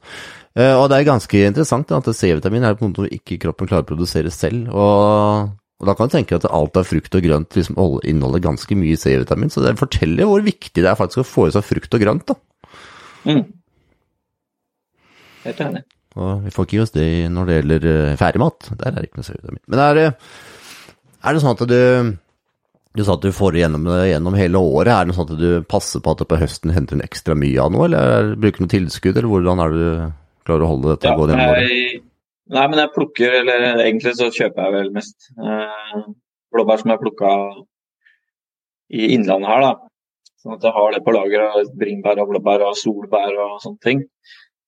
Uh, og det er ganske interessant at C-vitamin er på noe ikke kroppen klarer å produsere selv. Og Og da kan du tenke at alt av frukt og grønt liksom inneholder ganske mye C-vitamin, så det forteller hvor viktig det er faktisk å få i seg frukt og grønt. da. Mm. Helt enig. Og vi får ikke gi oss det når det gjelder uh, ferdigmat. Der er det ikke noe C-vitamin. Men er, er, det sånn at du Du sa at du får gjennom, gjennom hele året. Er det sånn at du passer på at du på høsten henter en ekstra mye av noe, eller bruker du noe tilskudd, eller hvordan er det du klarer å holde dette ja, gående gjennom året? Nei, men jeg plukker, eller egentlig så kjøper jeg vel mest eh, blåbær som jeg plukka i innlandet her, da. Sånn at jeg har det på lager av bringebær og blåbær og solbær og sånne ting.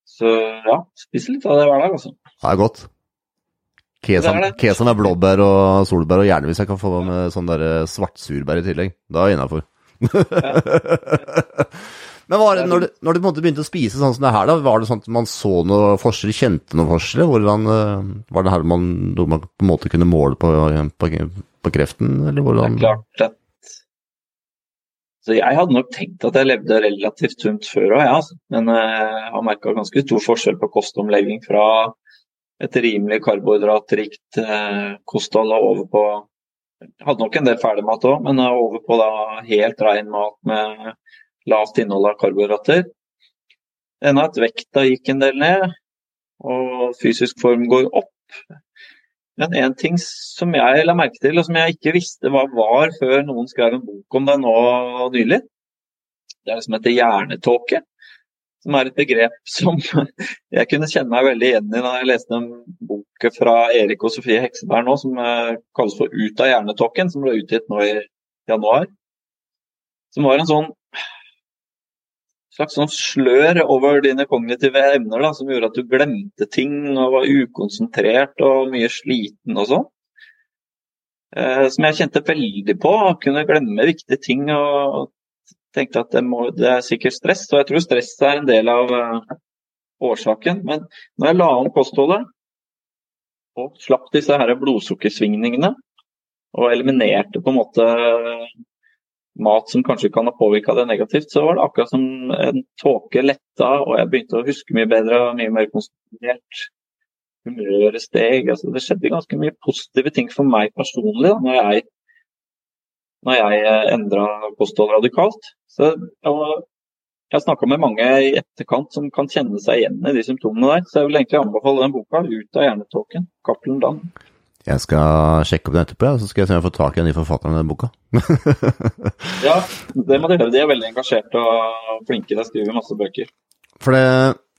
Så ja, spiser litt av det hver dag, altså. Det er godt. Det. er blåbær og solbær, og gjerne hvis jeg kan få med sånn svartsurbær i tillegg. Da er jeg innafor. Men var det, når, du, når du på en måte begynte å spise sånn som det her, da, var det sånn at man så noe forskjell, kjente noe forskjell? Hvordan eh, var det her man, man på en måte kunne måle på, på, på kreften, eller hvordan? Det er klart at så jeg hadde nok tenkt at jeg levde relativt sunt før òg, ja, altså. men eh, jeg har merka ganske stor forskjell på kostomlegging fra et rimelig karbohydratrikt eh, kosthold og over på hadde nok en del ferdigmat òg, men over på da helt ren mat med lavt innhold av karbohydrater. Enda at vekta gikk en del ned, og fysisk form går opp. Men en ting som jeg la merke til, og som jeg ikke visste hva var før noen skrev en bok om det nå nylig, det er det som heter hjernetåke. Som er et begrep som jeg kunne kjenne meg veldig igjen i da jeg leste en bok fra Erik og Sofie Hekseberg nå, som eh, kalles for 'Ut av hjernetåken', som ble utgitt nå i januar. Som var en sånn slags sånn slør over dine kognitive evner da, som gjorde at du glemte ting og var ukonsentrert og mye sliten og sånn. Eh, som jeg kjente veldig på. Kunne glemme viktige ting og tenkte at det, må, det, er sikkert stress. Og jeg tror stress er en del av uh, årsaken. Men når jeg la om kostholdet og slapp disse her blodsukkersvingningene og eliminerte på en måte mat som kanskje kan ha påvirka det negativt, så var det akkurat som en tåke letta, og jeg begynte å huske mye bedre og mye mer konsentrert. Humøret steg. Altså, det skjedde ganske mye positive ting for meg personlig da når jeg, når jeg eh, endra kosthold radikalt. Så jeg, har snakka med mange i etterkant som kan kjenne seg igjen i de symptomene der. Så jeg vil egentlig anbefale den boka, 'Ut av hjernetåken', Cappelen Dam. Jeg skal sjekke opp den etterpå, så skal jeg se om jeg får tak i en ny forfatter av den boka. ja, det må du gjøre. De er veldig engasjerte og flinke. De skriver masse bøker. For det,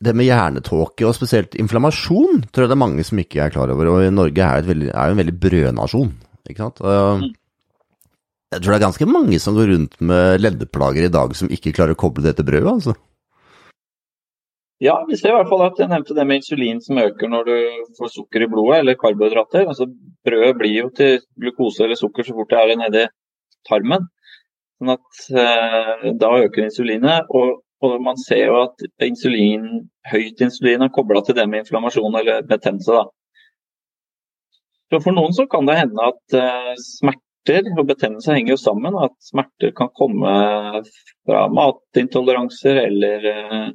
det med hjernetåke, og spesielt inflammasjon, tror jeg det er mange som ikke er klar over. Og Norge er, er jo en veldig brødnasjon, ikke sant. Mm. Jeg tror det er ganske mange som går rundt med leddeplager i dag som ikke klarer å koble det til brødet, altså. Ja, vi ser i hvert fall at jeg nevnte det med insulin som øker når du får sukker i blodet, eller karbohydrater. Altså, brødet blir jo til glukose eller sukker så fort det er nedi tarmen. Sånn at eh, Da øker insulinet. Og, og, man ser jo at insulin, høyt insulin er kobla til det med inflammasjon eller betennelse. Da. Så For noen så kan det hende at eh, smerter og betennelse henger jo sammen. At smerter kan komme fra matintoleranser eller eh,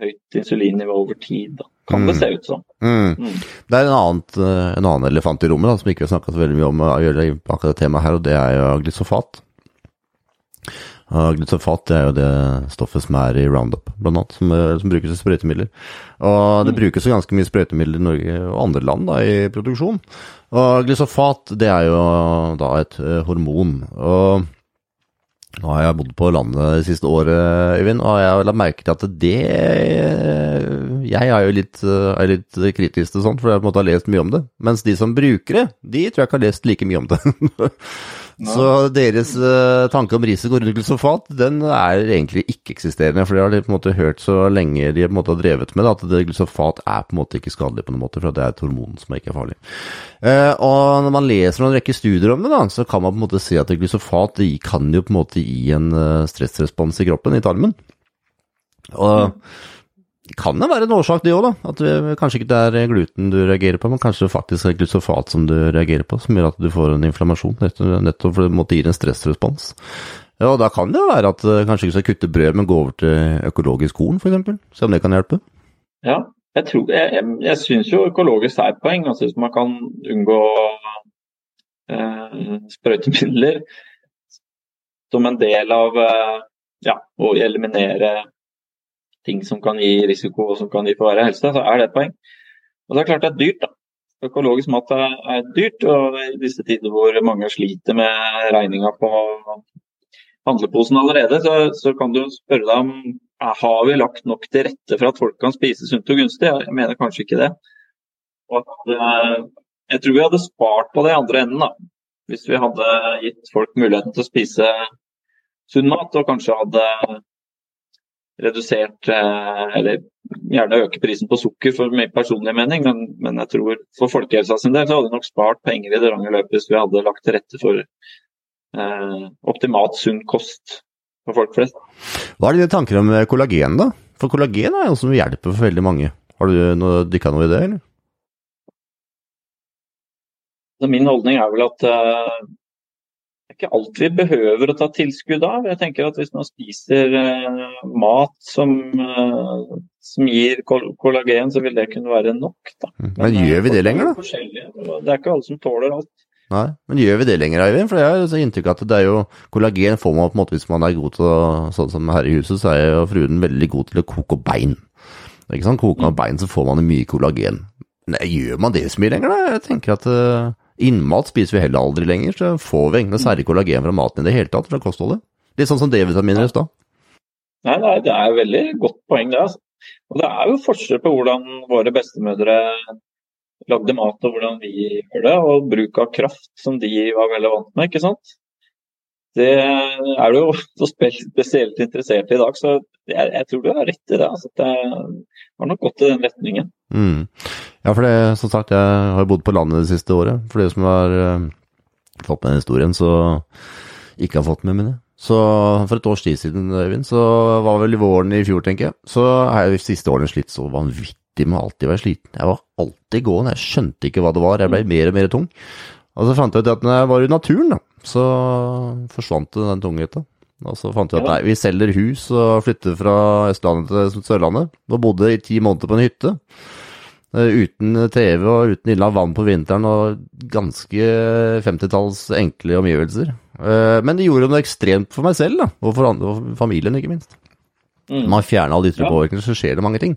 høyt insulinnivå over tid. Da. Kan mm. det se ut som. Mm. Mm. Det er en, annet, eh, en, annen elefant i rommet da, som ikke har snakka så veldig mye om å gjøre akkurat det temaet her, og det er jo Glyfosat er jo det stoffet som er i Roundup, blant annet, som, eh, som brukes i sprøytemidler. Og det mm. brukes jo ganske mye sprøytemidler i Norge og andre land da, i produksjon. Og glysofat det er jo da et uh, hormon. og nå har jeg bodd på landet det siste året, Øyvind, og jeg har lagt merke til at det Jeg er jo litt, er litt kritisk til sånt, for jeg på en måte har lest mye om det. Mens de som bruker det, de tror jeg ikke har lest like mye om det. Så deres uh, tanke om risiko rundt glysofat, den er egentlig ikke-eksisterende. For det har de på en måte hørt så lenge de på en måte har drevet med det, at glysofat er på en måte ikke skadelig på noen måte, for det er et hormon som ikke er farlig. Og når man leser en rekke studier om det, da, så kan man på en måte se at glysofat kan jo på en måte gi en stressrespons i kroppen, i tarmen. Og mm kan jo være en årsak, det òg, da. At det kanskje ikke det er gluten du reagerer på, men kanskje det faktisk er glusofat som du reagerer på, som gjør at du får en inflammasjon, nettopp fordi det gir en stressrespons. Ja, og Da kan det være at eh, kanskje ikke skal kutte brød, men gå over til økologisk korn, f.eks. Se om det kan hjelpe. Ja, jeg, tror, jeg, jeg, jeg syns jo økologisk er et poeng. Altså Hvis man kan unngå eh, sprøytemidler som en del av eh, ja, å eliminere ting som kan gi risiko og som kan gi forverre helse, så er det et poeng. Og det er klart det er dyrt, da. Økologisk mat er, dyrt, og i disse tider hvor mange sliter med regninga på handleposen allerede, så, så, kan du spørre deg om har vi lagt nok til rette for at folk kan spise sunt og gunstig. Jeg mener kanskje ikke det. At, eh, jeg tror vi hadde spart på det andre enden, da. Hvis vi hadde gitt folk muligheten til å spise sunn mat, og kanskje hadde redusert eh, Eller gjerne øke prisen på sukker, for min personlige mening, men, men, jeg tror for folkehelsa sin del så hadde vi nok spart penger i det lange løpet hvis vi hadde lagt til rette for eh, optimalt sunn kost for folk flest. Hva er dine tanker om kollagen, da? For kollagen er jo noe som hjelper for veldig mange. Har du dykka noe i det, eller? Min holdning er vel at uh, det er ikke alt vi behøver å ta tilskudd av. Jeg tenker at Hvis man spiser uh, mat som, uh, som gir kollagen, så vil det kunne være nok. Da. Men, Men gjør vi det lenger, da? Det er ikke alle som tåler alt. Nei, men gjør vi det lenger, Eivind? For jeg har inntrykk av at det er jo kollagen får man på en måte hvis man er god til å Sånn som her i huset, så er jo fruen veldig god til å koke bein. Ikke sant? Koker man bein, så får man mye kollagen. Nei, gjør man det så mye lenger, da? Jeg tenker at innmat spiser vi heller aldri lenger, så får vi egentlig særlig kollagen fra maten i det hele tatt, fra kostholdet. Litt sånn som D-vitaminer i stad. Nei, nei, det er et veldig godt poeng, det. altså. Og det er jo forskjell på hvordan våre bestemødre lagde mat og hvordan vi gjør det, og bruk av kraft som de var veldig vant med. ikke sant? Det er du jo så spesielt interessert i i dag, så jeg, jeg tror du har rett i det. altså Det har nok gått i den retningen. Mm. Ja, for det, som sagt, jeg har bodd på landet det siste året. For det som har uh, fått med historien, så ikke har fått med meg det. Så for et års tid siden, Øyvind, så var vel våren i fjor, tenker jeg, så har jeg de siste årene slitt så vanvittig med alltid være sliten. Jeg var alltid gående, jeg skjønte ikke hva det var, jeg ble mer og mer tung. Og så fant jeg ut at når jeg var i naturen, da, så forsvant den tungheten. Og så fant vi at nei, vi selger hus og flytter fra Østlandet til Sørlandet. Og bodde i ti måneder på en hytte. Eh, uten TV og uten ille vann på vinteren og ganske 50-talls enkle omgivelser. Eh, men det gjorde noe ekstremt for meg selv, da, og for, andre, og familien, ikke minst. Mm. Man fjerner alle ytre påvirkninger, så skjer det mange ting.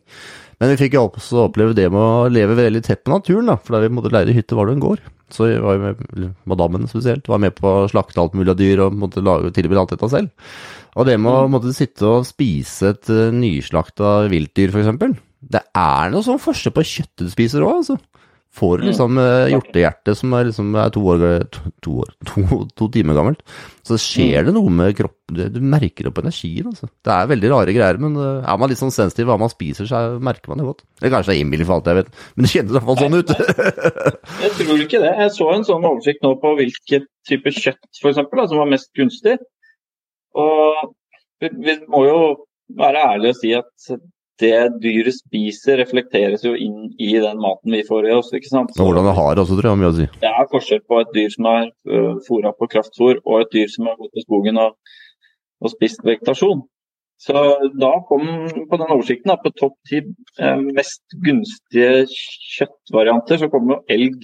Men vi fikk også oppleve det med å leve veldig tett på naturen, da. For da vi måtte leie hytte, var det en gård. Så var jo med, madammen spesielt, var med på å slakte alt mulig av dyr og måtte lage, tilby alt dette selv. Og det med å mm. måtte sitte og spise et uh, nyslakta viltdyr, f.eks. Det er noe sånn forskjell på kjøttet du spiser òg, altså. Får mm. liksom hjortehjertet hjortehjerte som er, liksom, er to, år, to, to, år, to, to, timer gammelt, så skjer mm. det noe med kroppen. Du, du merker det på energien. altså. Det er veldig rare greier, men uh, er man litt sånn sensitiv hva man spiser, så merker man det godt. Eller kanskje det er innbilning for alt jeg vet, men det kjennes i hvert fall sånn ut. jeg tror ikke det. Jeg så en sånn oversikt nå på hvilken type kjøtt for eksempel, som var mest gunstig. Og vi, vi må jo være ærlige og si at det dyret spiser, reflekteres jo inn i den maten vi får i oss. ikke sant? Så, hvordan det har også, tror jeg, mye å si. Det er forskjell på et dyr som er uh, fôra på kraftfôr, og et dyr som har gått i skogen og, og spist vegetasjon. Så da kom på den oversikten da, på topp ti eh, mest gunstige kjøttvarianter, så kom jo elg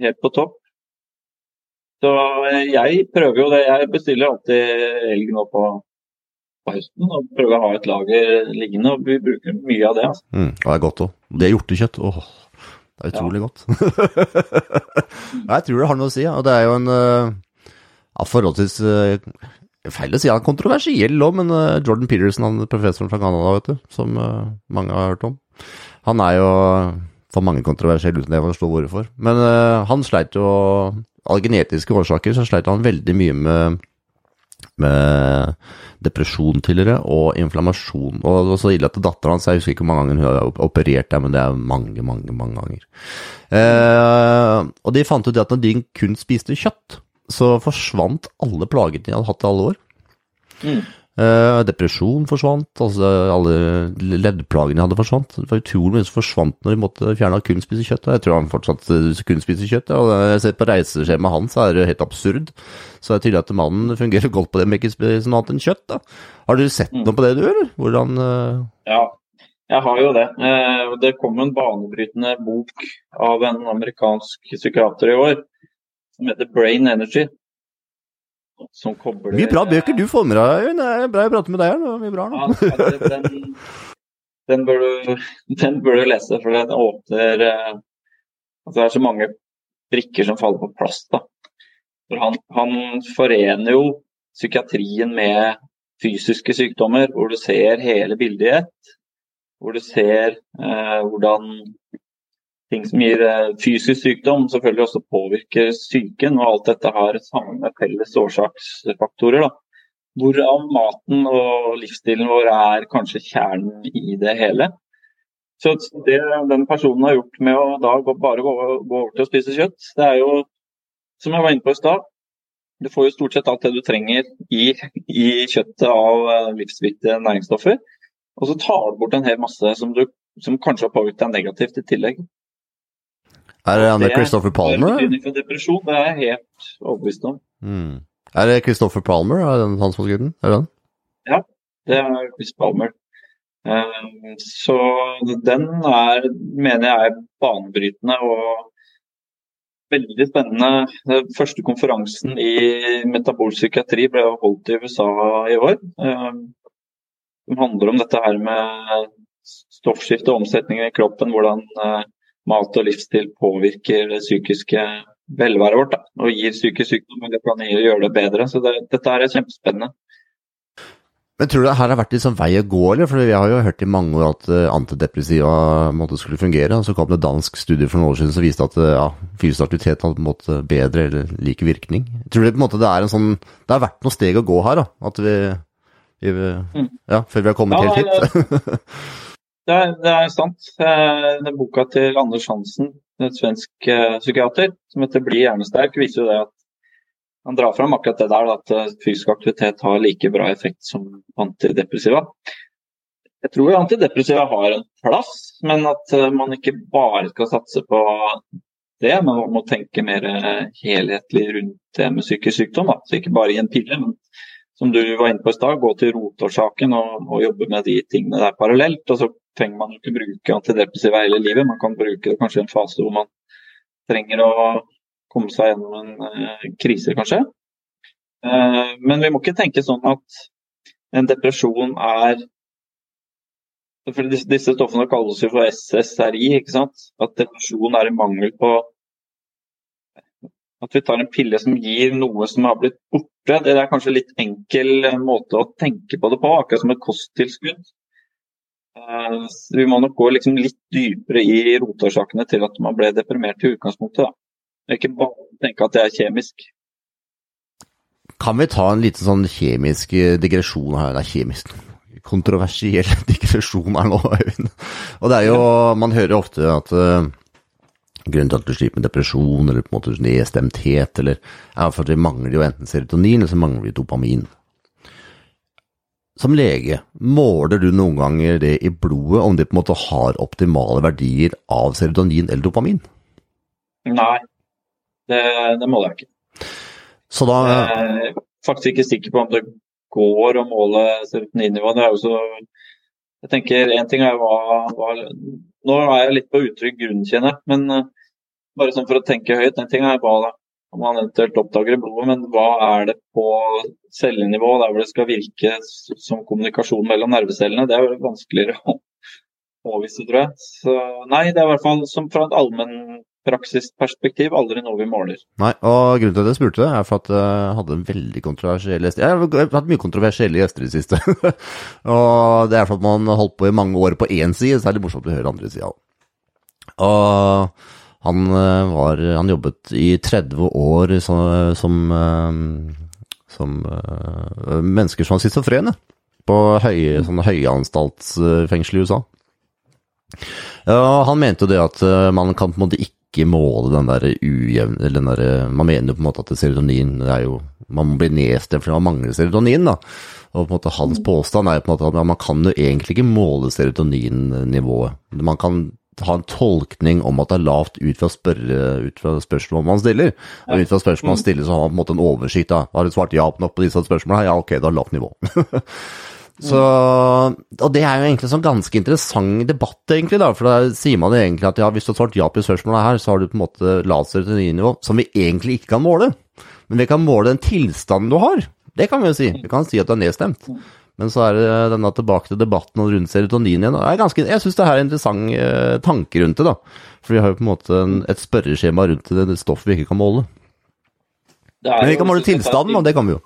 helt på topp. Så jeg prøver jo det. Jeg bestiller alltid elg nå på på høsten og prøve å ha et lager liggende. og Vi bruker mye av det. Altså. Mm, det er godt òg. Det er hjortekjøtt. Åh, det er utrolig ja. godt. jeg tror det har noe å si. Ja. Og det er jo en uh, ja, forholdsvis uh, Feil å si han er kontroversiell òg, men uh, Jordan Peterson, han professoren fra Canada, vet du, som mange har hørt om, han er jo for mange kontroversiell uten det jeg forstår hvorfor. Men han sleit jo Av genetiske årsaker så sleit han veldig mye med med depresjon tidligere, og inflammasjon. Og det var så ille at datteren hans, jeg husker ikke hvor mange ganger hun har operert der, men det er mange, mange, mange ganger. Eh, og de fant ut at når de kun spiste kjøtt, så forsvant alle plagene de hadde hatt i alle år. Mm. Uh, depresjon forsvant, altså alle leddplagene hadde forsvant. Det var utrolig mye som forsvant når de måtte fjerne kun spise kjøtt. Jeg tror han fortsatt eh, kun spiser kjøtt. Og jeg ser på reiseskjemaet hans, så er det helt absurd. Så det er tydelig at mannen fungerer godt på det med ikke spiser noe annet enn kjøtt. da. Har du sett noe på det, du, eller? Hvordan uh... Ja, jeg har jo det. Det kom en banebrytende bok av en amerikansk psykiater i år som heter Brain Energy. Som kobler Mye bra bøker du får med deg, Øyvind. Det er bra jeg prater med deg her. Mye bra nå. Ja, den, den, bør du, den bør du lese, for den åpner eh, altså Det er så mange brikker som faller på plass. da. For han, han forener jo psykiatrien med fysiske sykdommer, hvor du ser hele bildet i ett. Hvor du ser eh, hvordan ting som gir eh, fysisk sykdom, selvfølgelig også påvirker psyken. Og alt dette har samme felles årsaksfaktorer. da. Hvorav maten og livsstilen vår er kanskje kjernen i det hele. Så det den personen har gjort med å da bare gå, gå over til å spise kjøtt, det er jo, som jeg var inne på i stad, du får jo stort sett alt det du trenger i, i kjøttet av eh, livsviktige næringsstoffer. Og så tar du bort en hel masse som, du, som kanskje har påvirket deg negativt i tillegg. Er det han der Christopher Palmer? Det er for depresjon, det er jeg helt overbevist om. Mm. Er det Christopher Palmer, er det han som har den? Er det han? Ja, det er Chris Palmer. Um, så den er, mener jeg er banebrytende og veldig spennende. Den første konferansen i metabolsk psykiatri ble holdt i USA i år. Som handler om dette her med stoffskifte og omsetning i kroppen. Hvordan uh, mat og livsstil påvirker det psykiske velværet vårt da, og gir psykisk sykdom. men Det kan gjøre det bedre. Så det, dette er kjempespennende. Men tror du det her har vært liksom vei å gå, eller? For vi har jo hørt i mange år at uh, antidepressiva måte skulle fungere. og Så kom det dansk studie for noen år siden som viste at uh, ja, fysisk aktivitet hadde på en måte bedre eller like virkning. Tror du på en måte det er en sånn Det har vært noen steg å gå her, da? At vi, vi mm. Ja, før vi har kommet ja, helt hit? Det er, det er sant. Den boka til Anders Hansen, en svensk uh, psykiater, som heter 'Bli hjernesterk', viser jo det at han drar fram akkurat det der, at eh, fysisk aktivitet har like bra effekt som antidepressiva. Jeg tror antidepressiva har en plass, men at eh, man ikke bare skal satse på det. Men man må tenke mer helhetlig rundt det med psykisk sykdom. Så ikke bare i en pille, men som du var inne på i stad, gå til rotårsaken og, og, jobbe med de tingene der parallelt. Og så trenger man ikke bruke antidepressiva hele livet, man kan bruke det kanskje i en fase hvor man trenger å komme seg gjennom en uh, krise, kanskje. Uh, men vi må ikke tenke sånn at en depresjon er for disse, stoffene kalles jo for SSRI, ikke sant? At depresjon er en mangel på at vi tar en pille som gir noe som har blitt borte, det er kanskje litt enkel måte å tenke på det på, akkurat som et kosttilskudd. Eh, vi må nok gå liksom litt dypere i rotårsakene til at man ble deprimert i utgangspunktet. Da. Ikke bare tenke at det er kjemisk. Kan vi ta en liten sånn kjemisk digresjon her? Det er kjemisk kontroversiell digresjon her nå, Øyvind. Og det er jo, man hører ofte at uh, grunnen til at du sliter med depresjon eller på en måte nedstemthet, eller er at vi mangler jo enten serotonin eller så mangler vi dopamin. Som lege, måler du noen ganger det i blodet, om det på en måte har optimale verdier av serotonin eller dopamin? Nei, det, det måler jeg ikke. Så da Jeg er faktisk ikke sikker på om det går å måle serotoninnivået. Det er jo så Jeg tenker én ting er hva, hva Nå er jeg litt på utrygg grunn, kjenner jeg. Men bare sånn for å tenke høyt, en ting er hva man eventuelt oppdager i blodet, men hva er det på cellenivå der hvor det skal virke som kommunikasjon mellom nervecellene? Det er jo vanskeligere å påvise, tror jeg. Så nei, det er i hvert fall som fra et allmennpraksisperspektiv aldri noe vi måler. Nei, og grunnen til at jeg spurte, er for at jeg hadde en veldig kontroversiell gjest. Jeg har hatt mye kontroversielle gjester i det siste. og det er for at man holdt på i mange år på én side, så er det morsomt å høre andre sida. Og han, eh, var, han jobbet i 30 år som, som, eh, som uh, mennesker som var schizofrene på høye, sånne høyanstaltsfengsel i USA. Ja, han mente jo det at man kan på en måte ikke måle den der ujevne den der, Man mener jo på en måte at serotonin det er jo Man blir nedstemt fordi man mangler serotonin, da. Og på en måte hans påstand er jo på en måte at man kan jo egentlig ikke måle serotoninnivået. Man kan ha en tolkning om at det er lavt ut fra, spørre, ut fra spørsmål man stiller. Og ut fra spørsmål man stiller, så har man på en måte en oversikt. da. Har du svart ja nok på disse spørsmålene? Ja, ok, da er lavt nivå. Så, og det er jo egentlig en sånn ganske interessant debatt, egentlig, da, for da sier man egentlig at ja, hvis du har svart ja på spørsmålene her, så har du på en måte laser til nye nivå, som vi egentlig ikke kan måle. Men vi kan måle den tilstanden du har. Det kan vi jo si. Vi kan si at du er nedstemt. Men så er det denne tilbake til debatten om rundt serotonin igjen. er ganske, jeg syns det her er en interessant eh, tanke rundt det, da. For vi har jo på en måte en, et spørreskjema rundt det, det stoffet vi ikke kan måle. Det Men vi kan måle et tilstanden, og det kan vi jo.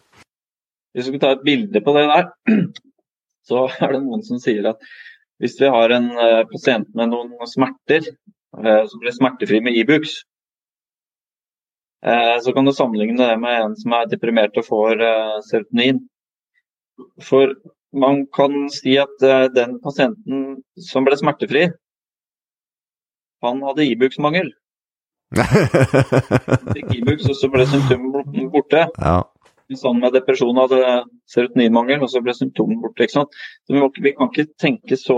Hvis vi skal ta et bilde på det der, så er det noen som sier at hvis vi har en eh, pasient med noen smerter, eh, som blir smertefri med Ibux, eh, så kan du sammenligne det med en som er deprimert og får eh, serotonin. For man kan si at eh, den pasienten som ble smertefri, han hadde Ibux-mangel. Fikk Ibux, og så ble symptomene borte. ja. Sånn med depresjon hadde serotoninmangel, og så ble symptomene borte. ikke sant? Så vi, vi kan ikke tenke så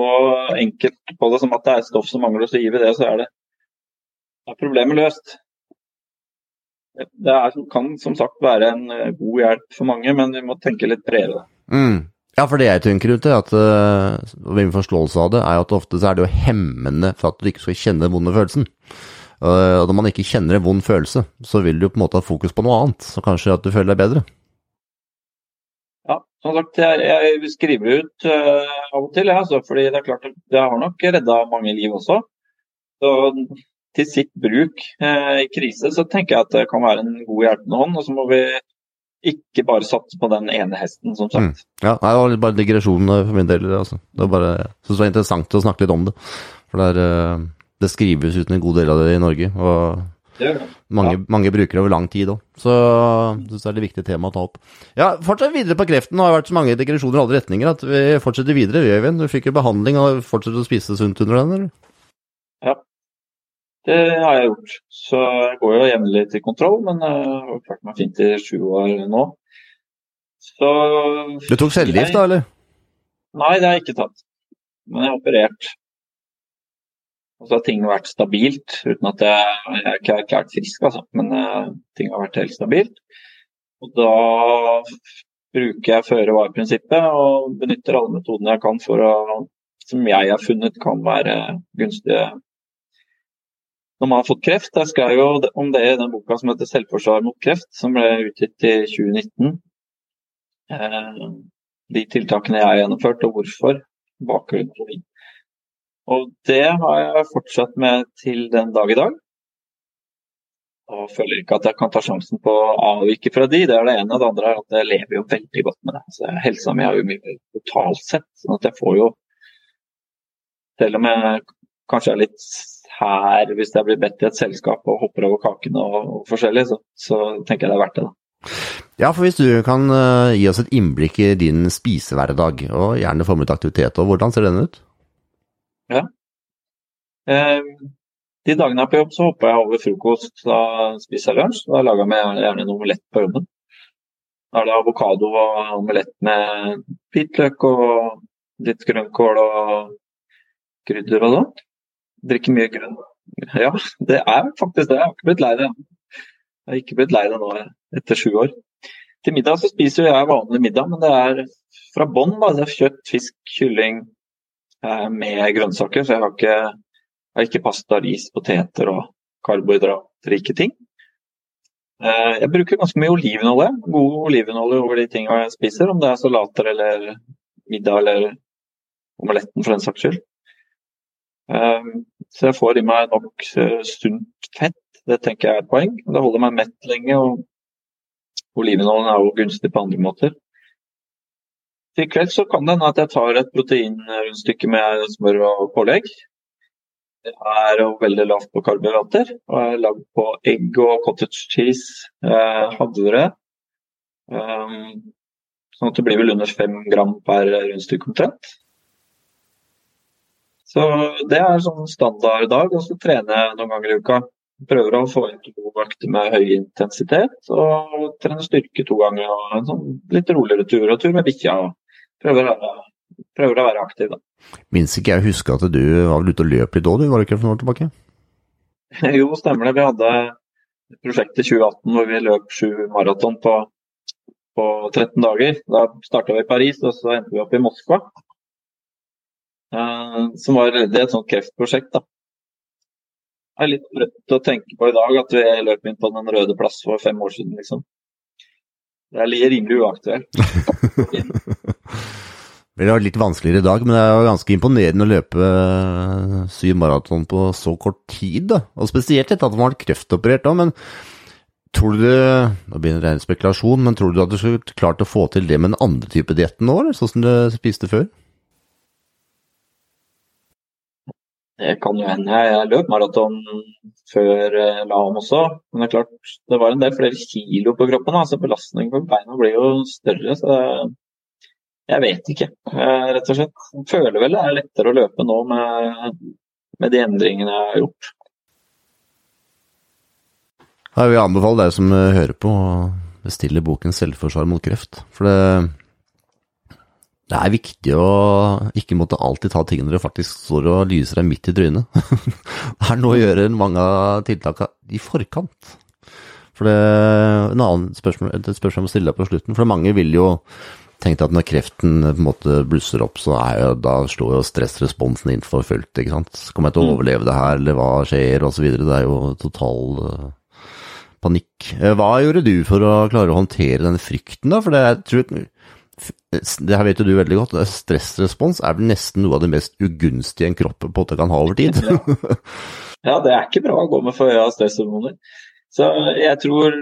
enkelt på det som at det er stoff som mangler, og så gir vi det, så er det er problemet løst. Det er, kan som sagt være en eh, god hjelp for mange, men vi må tenke litt bredere. Mm. Ja, for det jeg tenker rundt det, at, uh, min forståelse av det, er at ofte så er det jo hemmende for at du ikke skal kjenne den vonde følelsen. Uh, og når man ikke kjenner en vond følelse, så vil du på en måte ha fokus på noe annet, så kanskje at du føler deg bedre. Ja, som sagt, jeg, jeg skriver ut uh, av og til, ja, altså, fordi det er klart at det har nok redda mange liv også. Så til sitt bruk uh, i krise så tenker jeg at det kan være en god hjelpende hånd. Og så må vi ikke bare satse på den ene hesten, som sagt. Ja, nei, det var bare digresjon uh, for min del. Altså. Det var bare, jeg synes det var interessant å snakke litt om det. For det, er, uh, det skrives ut en god del av det i Norge, og Det gjør det. mange, mange bruker det over lang tid òg. Så jeg synes det er et viktig tema å ta opp. Ja, fortsett videre på kreften. Det har vært så mange digresjoner i alle retninger at vi fortsetter videre. Vi, Øyvind, du fikk jo behandling og fortsetter å spise sunt under den, eller? Det har jeg gjort. Så jeg går jo jevnlig til kontroll, men jeg har klart meg fint i sju år nå. Så Du tok cellegift, da, eller? Nei, det har jeg ikke tatt. Men jeg har operert. Og så har ting vært stabilt, uten at jeg, jeg er ikke erklært frisk, altså. Men uh, ting har vært helt stabilt. Og da bruker jeg føre var-prinsippet og benytter alle metodene jeg kan for å, som jeg har funnet kan være gunstige når man har fått kreft. Jeg skrev jo om det i den boka som heter 'Selvforsvar mot kreft', som ble utgitt i 2019. Eh, de tiltakene jeg har gjennomført, og hvorfor. Bakgrunnen for de. Og det har jeg fortsatt med til den dag i dag. Og føler ikke at jeg kan ta sjansen på å avvike fra de. Det er det ene. Det andre er at jeg lever jo veldig godt med det. Så helsa mi er jo mye totalt sett. sånn at jeg får jo Selv om jeg kanskje er litt her hvis jeg blir bedt i et selskap og hopper over kaken og, og forskjellig, så, så tenker jeg det er verdt det. da. Ja, for hvis du kan uh, gi oss et innblikk i din spisehverdag, og gjerne få med litt aktivitet, og hvordan ser den ut? Eh, de dagene jeg er på jobb, så hopper jeg over frokost. Da spiser jeg lunsj. Da lager jeg meg gjerne en omelett på jobben. Da er det avokado og omelett med hvitløk og litt grønnkål og krydder og sånt. Drikker mye grønn. Ja, det er faktisk det. Jeg har ikke blitt lei det. Jeg har ikke blitt lei det nå etter sju år. Til middag så spiser jeg vanlig middag, men det er fra bånn. kjøtt, fisk, kylling eh, med grønnsaker. Så jeg har ikke jeg har ikke pasta, ris, poteter og karbohydratrike ting. Eh, Jeg bruker ganske mye olivenolje. God olivenolje over de tingene jeg spiser, om det er salater eller middag eller omeletten for den saks skyld. Så jeg får i meg nok eh, sunt fett, det tenker jeg er et poeng. Det holder meg mett lenge, og olivenoljen er jo gunstig på andre måter. Til kveld så kan det hende at jeg tar et proteinrundstykke med smør og pålegg. Det er jo veldig lavt på karbohydrater og er lagd på egg og cottage cheese, eh, havre. Um, sånn at det blir vel under fem gram per rundstykke omtrent. Så det er sånn standard dag, og så trener jeg noen ganger i uka. Prøver å få inn to økter med høy intensitet, og trener styrke to ganger. og En sånn litt roligere tur og tur med bikkja. Prøver, prøver å være aktiv, da. Minst ikke jeg husker at du var vel ute og løp litt òg, du? Var det ikke for noen år tilbake? Jo, stemmer det. Vi hadde prosjektet 2018 hvor vi løp sju maraton på på 13 dager. Da starta vi i Paris, og så endte vi opp i Moskva. Uh, som var det er et sånt kreftprosjekt. da. Det er litt rødt å tenke på i dag at vi løp inn på Den røde plass for fem år siden, liksom. Det er rimelig uaktuelt. Det var litt vanskeligere i dag, men det er jo ganske imponerende å løpe eh, syv maraton på så kort tid. da. Og Spesielt etter at man var kreftoperert òg, tror du Nå begynner det ren spekulasjon, men tror du at du skulle klart å få til det med den andre type dietten nå, sånn som du spiste før? Det kan jo hende. Jeg løp maraton før eh, LAM også. Men det er klart, det var en del flere kilo på kroppen, så belastningen på beina blir jo større. så Jeg vet ikke, eh, rett og slett. Jeg føler vel det er lettere å løpe nå med, med de endringene jeg har gjort. Jeg vil anbefale deg som eh, hører på, å bestille boken 'Selvforsvar mot kreft'. For det det er viktig å ikke måtte alltid ta ting når det faktisk står og lyser deg midt i trynet. det er noe å gjøre mange av tiltakene i forkant. For det en annen spørsmål, et spørsmål jeg må stille deg på slutten, for mange vil jo tenke at når kreften på en måte blusser opp, så er jo, da slår jo stressresponsen inn for fullt. ikke sant? Kommer jeg til å mm. overleve det her, eller hva skjer, osv. Det er jo total uh, panikk. Eh, hva gjorde du for å klare å håndtere den frykten, da? For det, jeg tror det her vet jo du veldig godt, stressrespons er vel nesten noe av det mest ugunstige en kropp på en måte kan ha over tid. ja, det er ikke bra å gå med for høye stresshormoner. Så jeg tror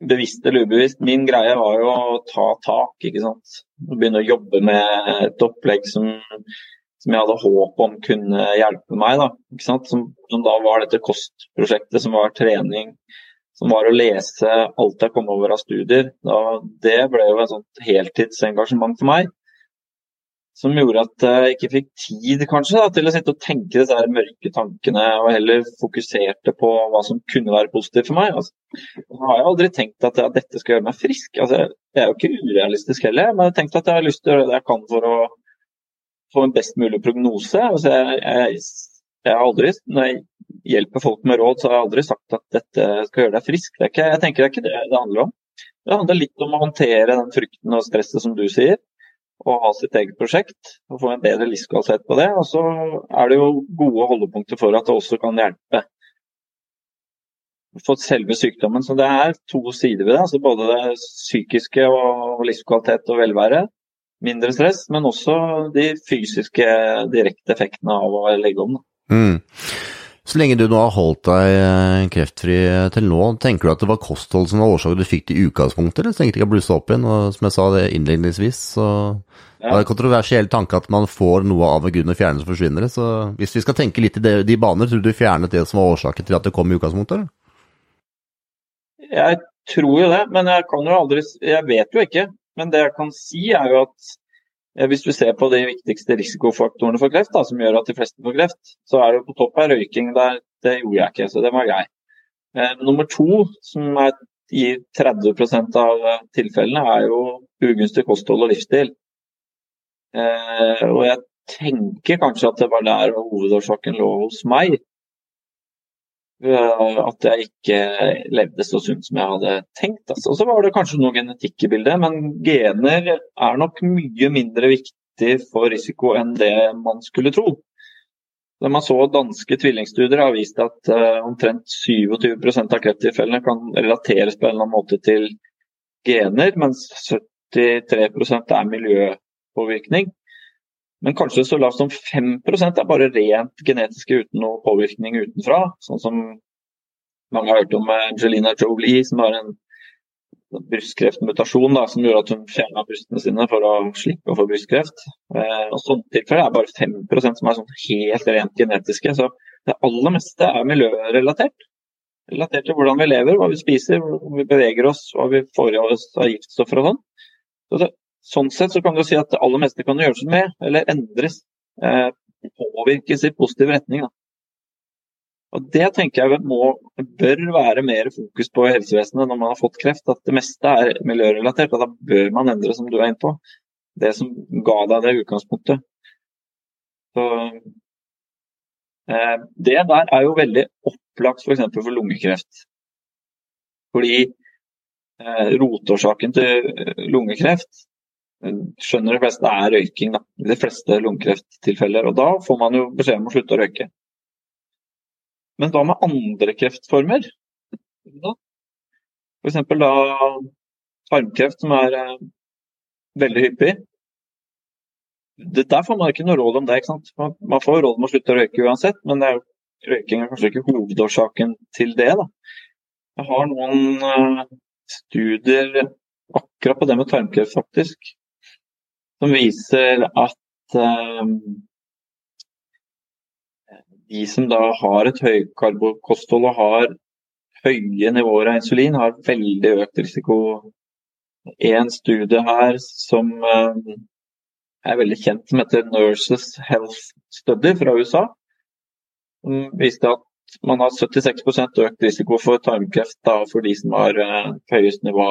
bevisst eller ubevisst, min greie var jo å ta tak, ikke sant. Begynne å jobbe med et opplegg som, som jeg hadde håp om kunne hjelpe meg, da. Ikke sant? Som, som da var dette kostprosjektet, som var trening, som var å lese alt jeg kom over av studier. Da, det ble jo et sånt heltidsengasjement for meg. Som gjorde at jeg ikke fikk tid kanskje da, til å sitte og tenke disse mørke tankene, og heller fokuserte på hva som kunne være positivt for meg. Altså, jeg har jeg aldri tenkt at, at dette skal gjøre meg frisk. Altså, jeg er jo ikke urealistisk heller, men jeg har tenkt at jeg har lyst til å gjøre det jeg kan for å få en best mulig prognose. Altså, jeg, jeg, jeg har aldri, når jeg hjelper folk med råd, så har jeg aldri sagt at dette skal gjøre deg frisk. Det ikke, jeg tenker det er ikke det det handler om. Det handler litt om å håndtere den frykten og stresset som du sier, og ha sitt eget prosjekt. og Få en bedre livskvalitet på det. Og så er det jo gode holdepunkter for at det også kan hjelpe for selve sykdommen. Så det er to sider ved det. altså Både det psykiske og livskvalitet og velvære. Mindre stress, men også de fysiske direkte effektene av å legge om. Mm. Så lenge du nå har holdt deg eh, kreftfri til nå, tenker du at det var kosthold som var årsaken du fikk det i utgangspunktet, eller så lenge det ikke å blusse opp igjen? Og som jeg sa det innledningsvis, så ja. det er en kontroversiell tanke at man får noe av en grunn å fjerne, og forsvinner. Så hvis vi skal tenke litt i de, de baner, tror du du fjernet det som var årsaken til at det kom i utgangspunktet? eller? Jeg tror jo det, men jeg kan jo aldri Jeg vet jo ikke. Men det jeg kan si, er jo at Eh, hvis du ser på de viktigste risikofaktorene for kreft, da, som gjør at de fleste får kreft, så er det på topp av røyking. Der, det gjorde jeg ikke, så det var grei. Eh, nummer to, som er i 30% av tilfellene, er jo ugunstig kosthold og livsstil. Eh, og jeg tenker kanskje at det var der hovedårsaken lå hos meg. Eh, at jeg ikke levde så sunt som jeg hadde tenkt. Altså. Og så var det kanskje noe genetikk i bildet, men gener er nok mye mindre viktig for risiko enn det man skulle tro. Da man så danske tvillingstudier har vist at uh, omtrent 27% av krefttilfellene kan relateres på en eller annen måte til gener, mens 73% er miljøpåvirkning. Men kanskje så lavt som 5% er bare rent genetiske uten noe påvirkning utenfra. Sånn som mange har hørt om Angelina Jolie, som har en brystkreftmutasjon da, som gjorde at hun fjerna brystene sine for å slippe å få brystkreft. Eh, og Sånne tilfeller er bare 5% som er sånn helt rent genetiske. Så det aller meste er miljørelatert. Relatert til hvordan vi lever, hva vi spiser, hvor vi beveger oss, hva vi får i oss av giftstoffer og sånn. Så det, Sånn sett så kan du si at det aller meste kan gjøres med, eller endres. Eh, påvirkes i positiv retning. Da. Og Det tenker jeg må, bør være mer fokus på helsevesenet når man har fått kreft. At det meste er miljørelatert, og da bør man endre, som du er inne på. Det som ga deg det utgangspunktet. Så, eh, det der er jo veldig opplagt f.eks. For, for lungekreft. Fordi eh, rotårsaken til lungekreft skjønner de fleste er røyking. Da. De fleste lungekrefttilfeller. Og da får man jo beskjed om å slutte å røyke. Men hva med andre kreftformer? F.eks. da tarmkreft, som er eh, veldig hyppig. Det, der får man ikke noe råd om det. ikke sant? Man, man får råd om å slutte å røyke uansett, men er røyking er kanskje ikke hovedårsaken til det. da. Jeg har noen eh, studier akkurat på det med tarmkreft, faktisk som viser at eh, de som da har et høykarbokosthold og har høye nivåer av insulin, har veldig økt risiko. En studie her som eh, er veldig kjent, som heter Nurses Health Study fra USA, som viste at man har 76% økt risiko for tarmkreft da, for de som har eh, høyest nivå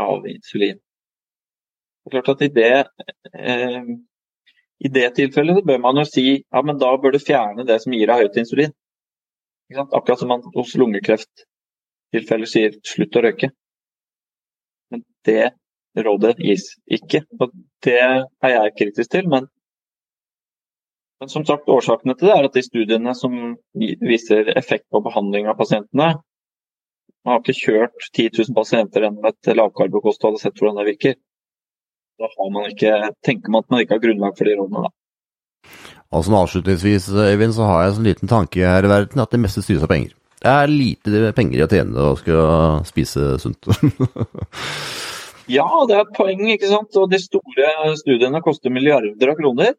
av insulin. Det er klart at i det, eh, i det tilfellet bør man jo si ja, men da bør du fjerne det som gir deg høyt insulin. Akkurat som man hos lungekrefttilfeller sier slutt å røyke. Men det rådet gis ikke. Og det er jeg kritisk til. Men, men som sagt, årsakene til det er at de studiene som viser effekt på behandling av pasientene, man har ikke kjørt 10 000 pasienter gjennom et lavkarbokosthold og sett hvordan det virker. Da man ikke, tenker man at man ikke har grunnlag for de rådene, da. Og som avslutningsvis, Øyvind, så har jeg en sånn liten tanke her i verden at det meste styres av penger. Det er lite penger i å tjene og skal spise sunt. ja, det er et poeng, ikke sant. Og de store studiene koster milliarder av kroner.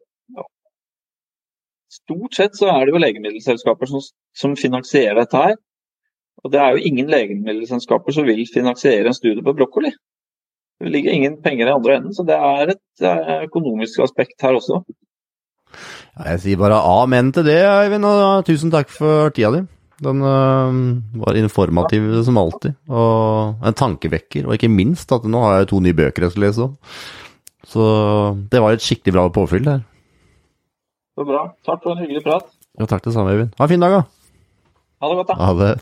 Stort sett så er det jo legemiddelselskaper som, som finansierer dette her. Og det er jo ingen legemiddelselskaper som vil finansiere en studie på brokkoli. Det ligger ingen penger i andre enden, så det er et økonomisk aspekt her også. Ja, jeg sier bare amen til det, Eivind, og tusen takk for tida di. Den uh, var informativ som alltid, og en tankevekker. Og ikke minst at nå har jeg to nye bøker jeg skal lese om. Så det var et skikkelig bra påfyll der. Så bra. Takk for en hyggelig prat. Ja, takk det samme, Eivind. Ha en fin dag, da. Ha det godt, da. Ha det.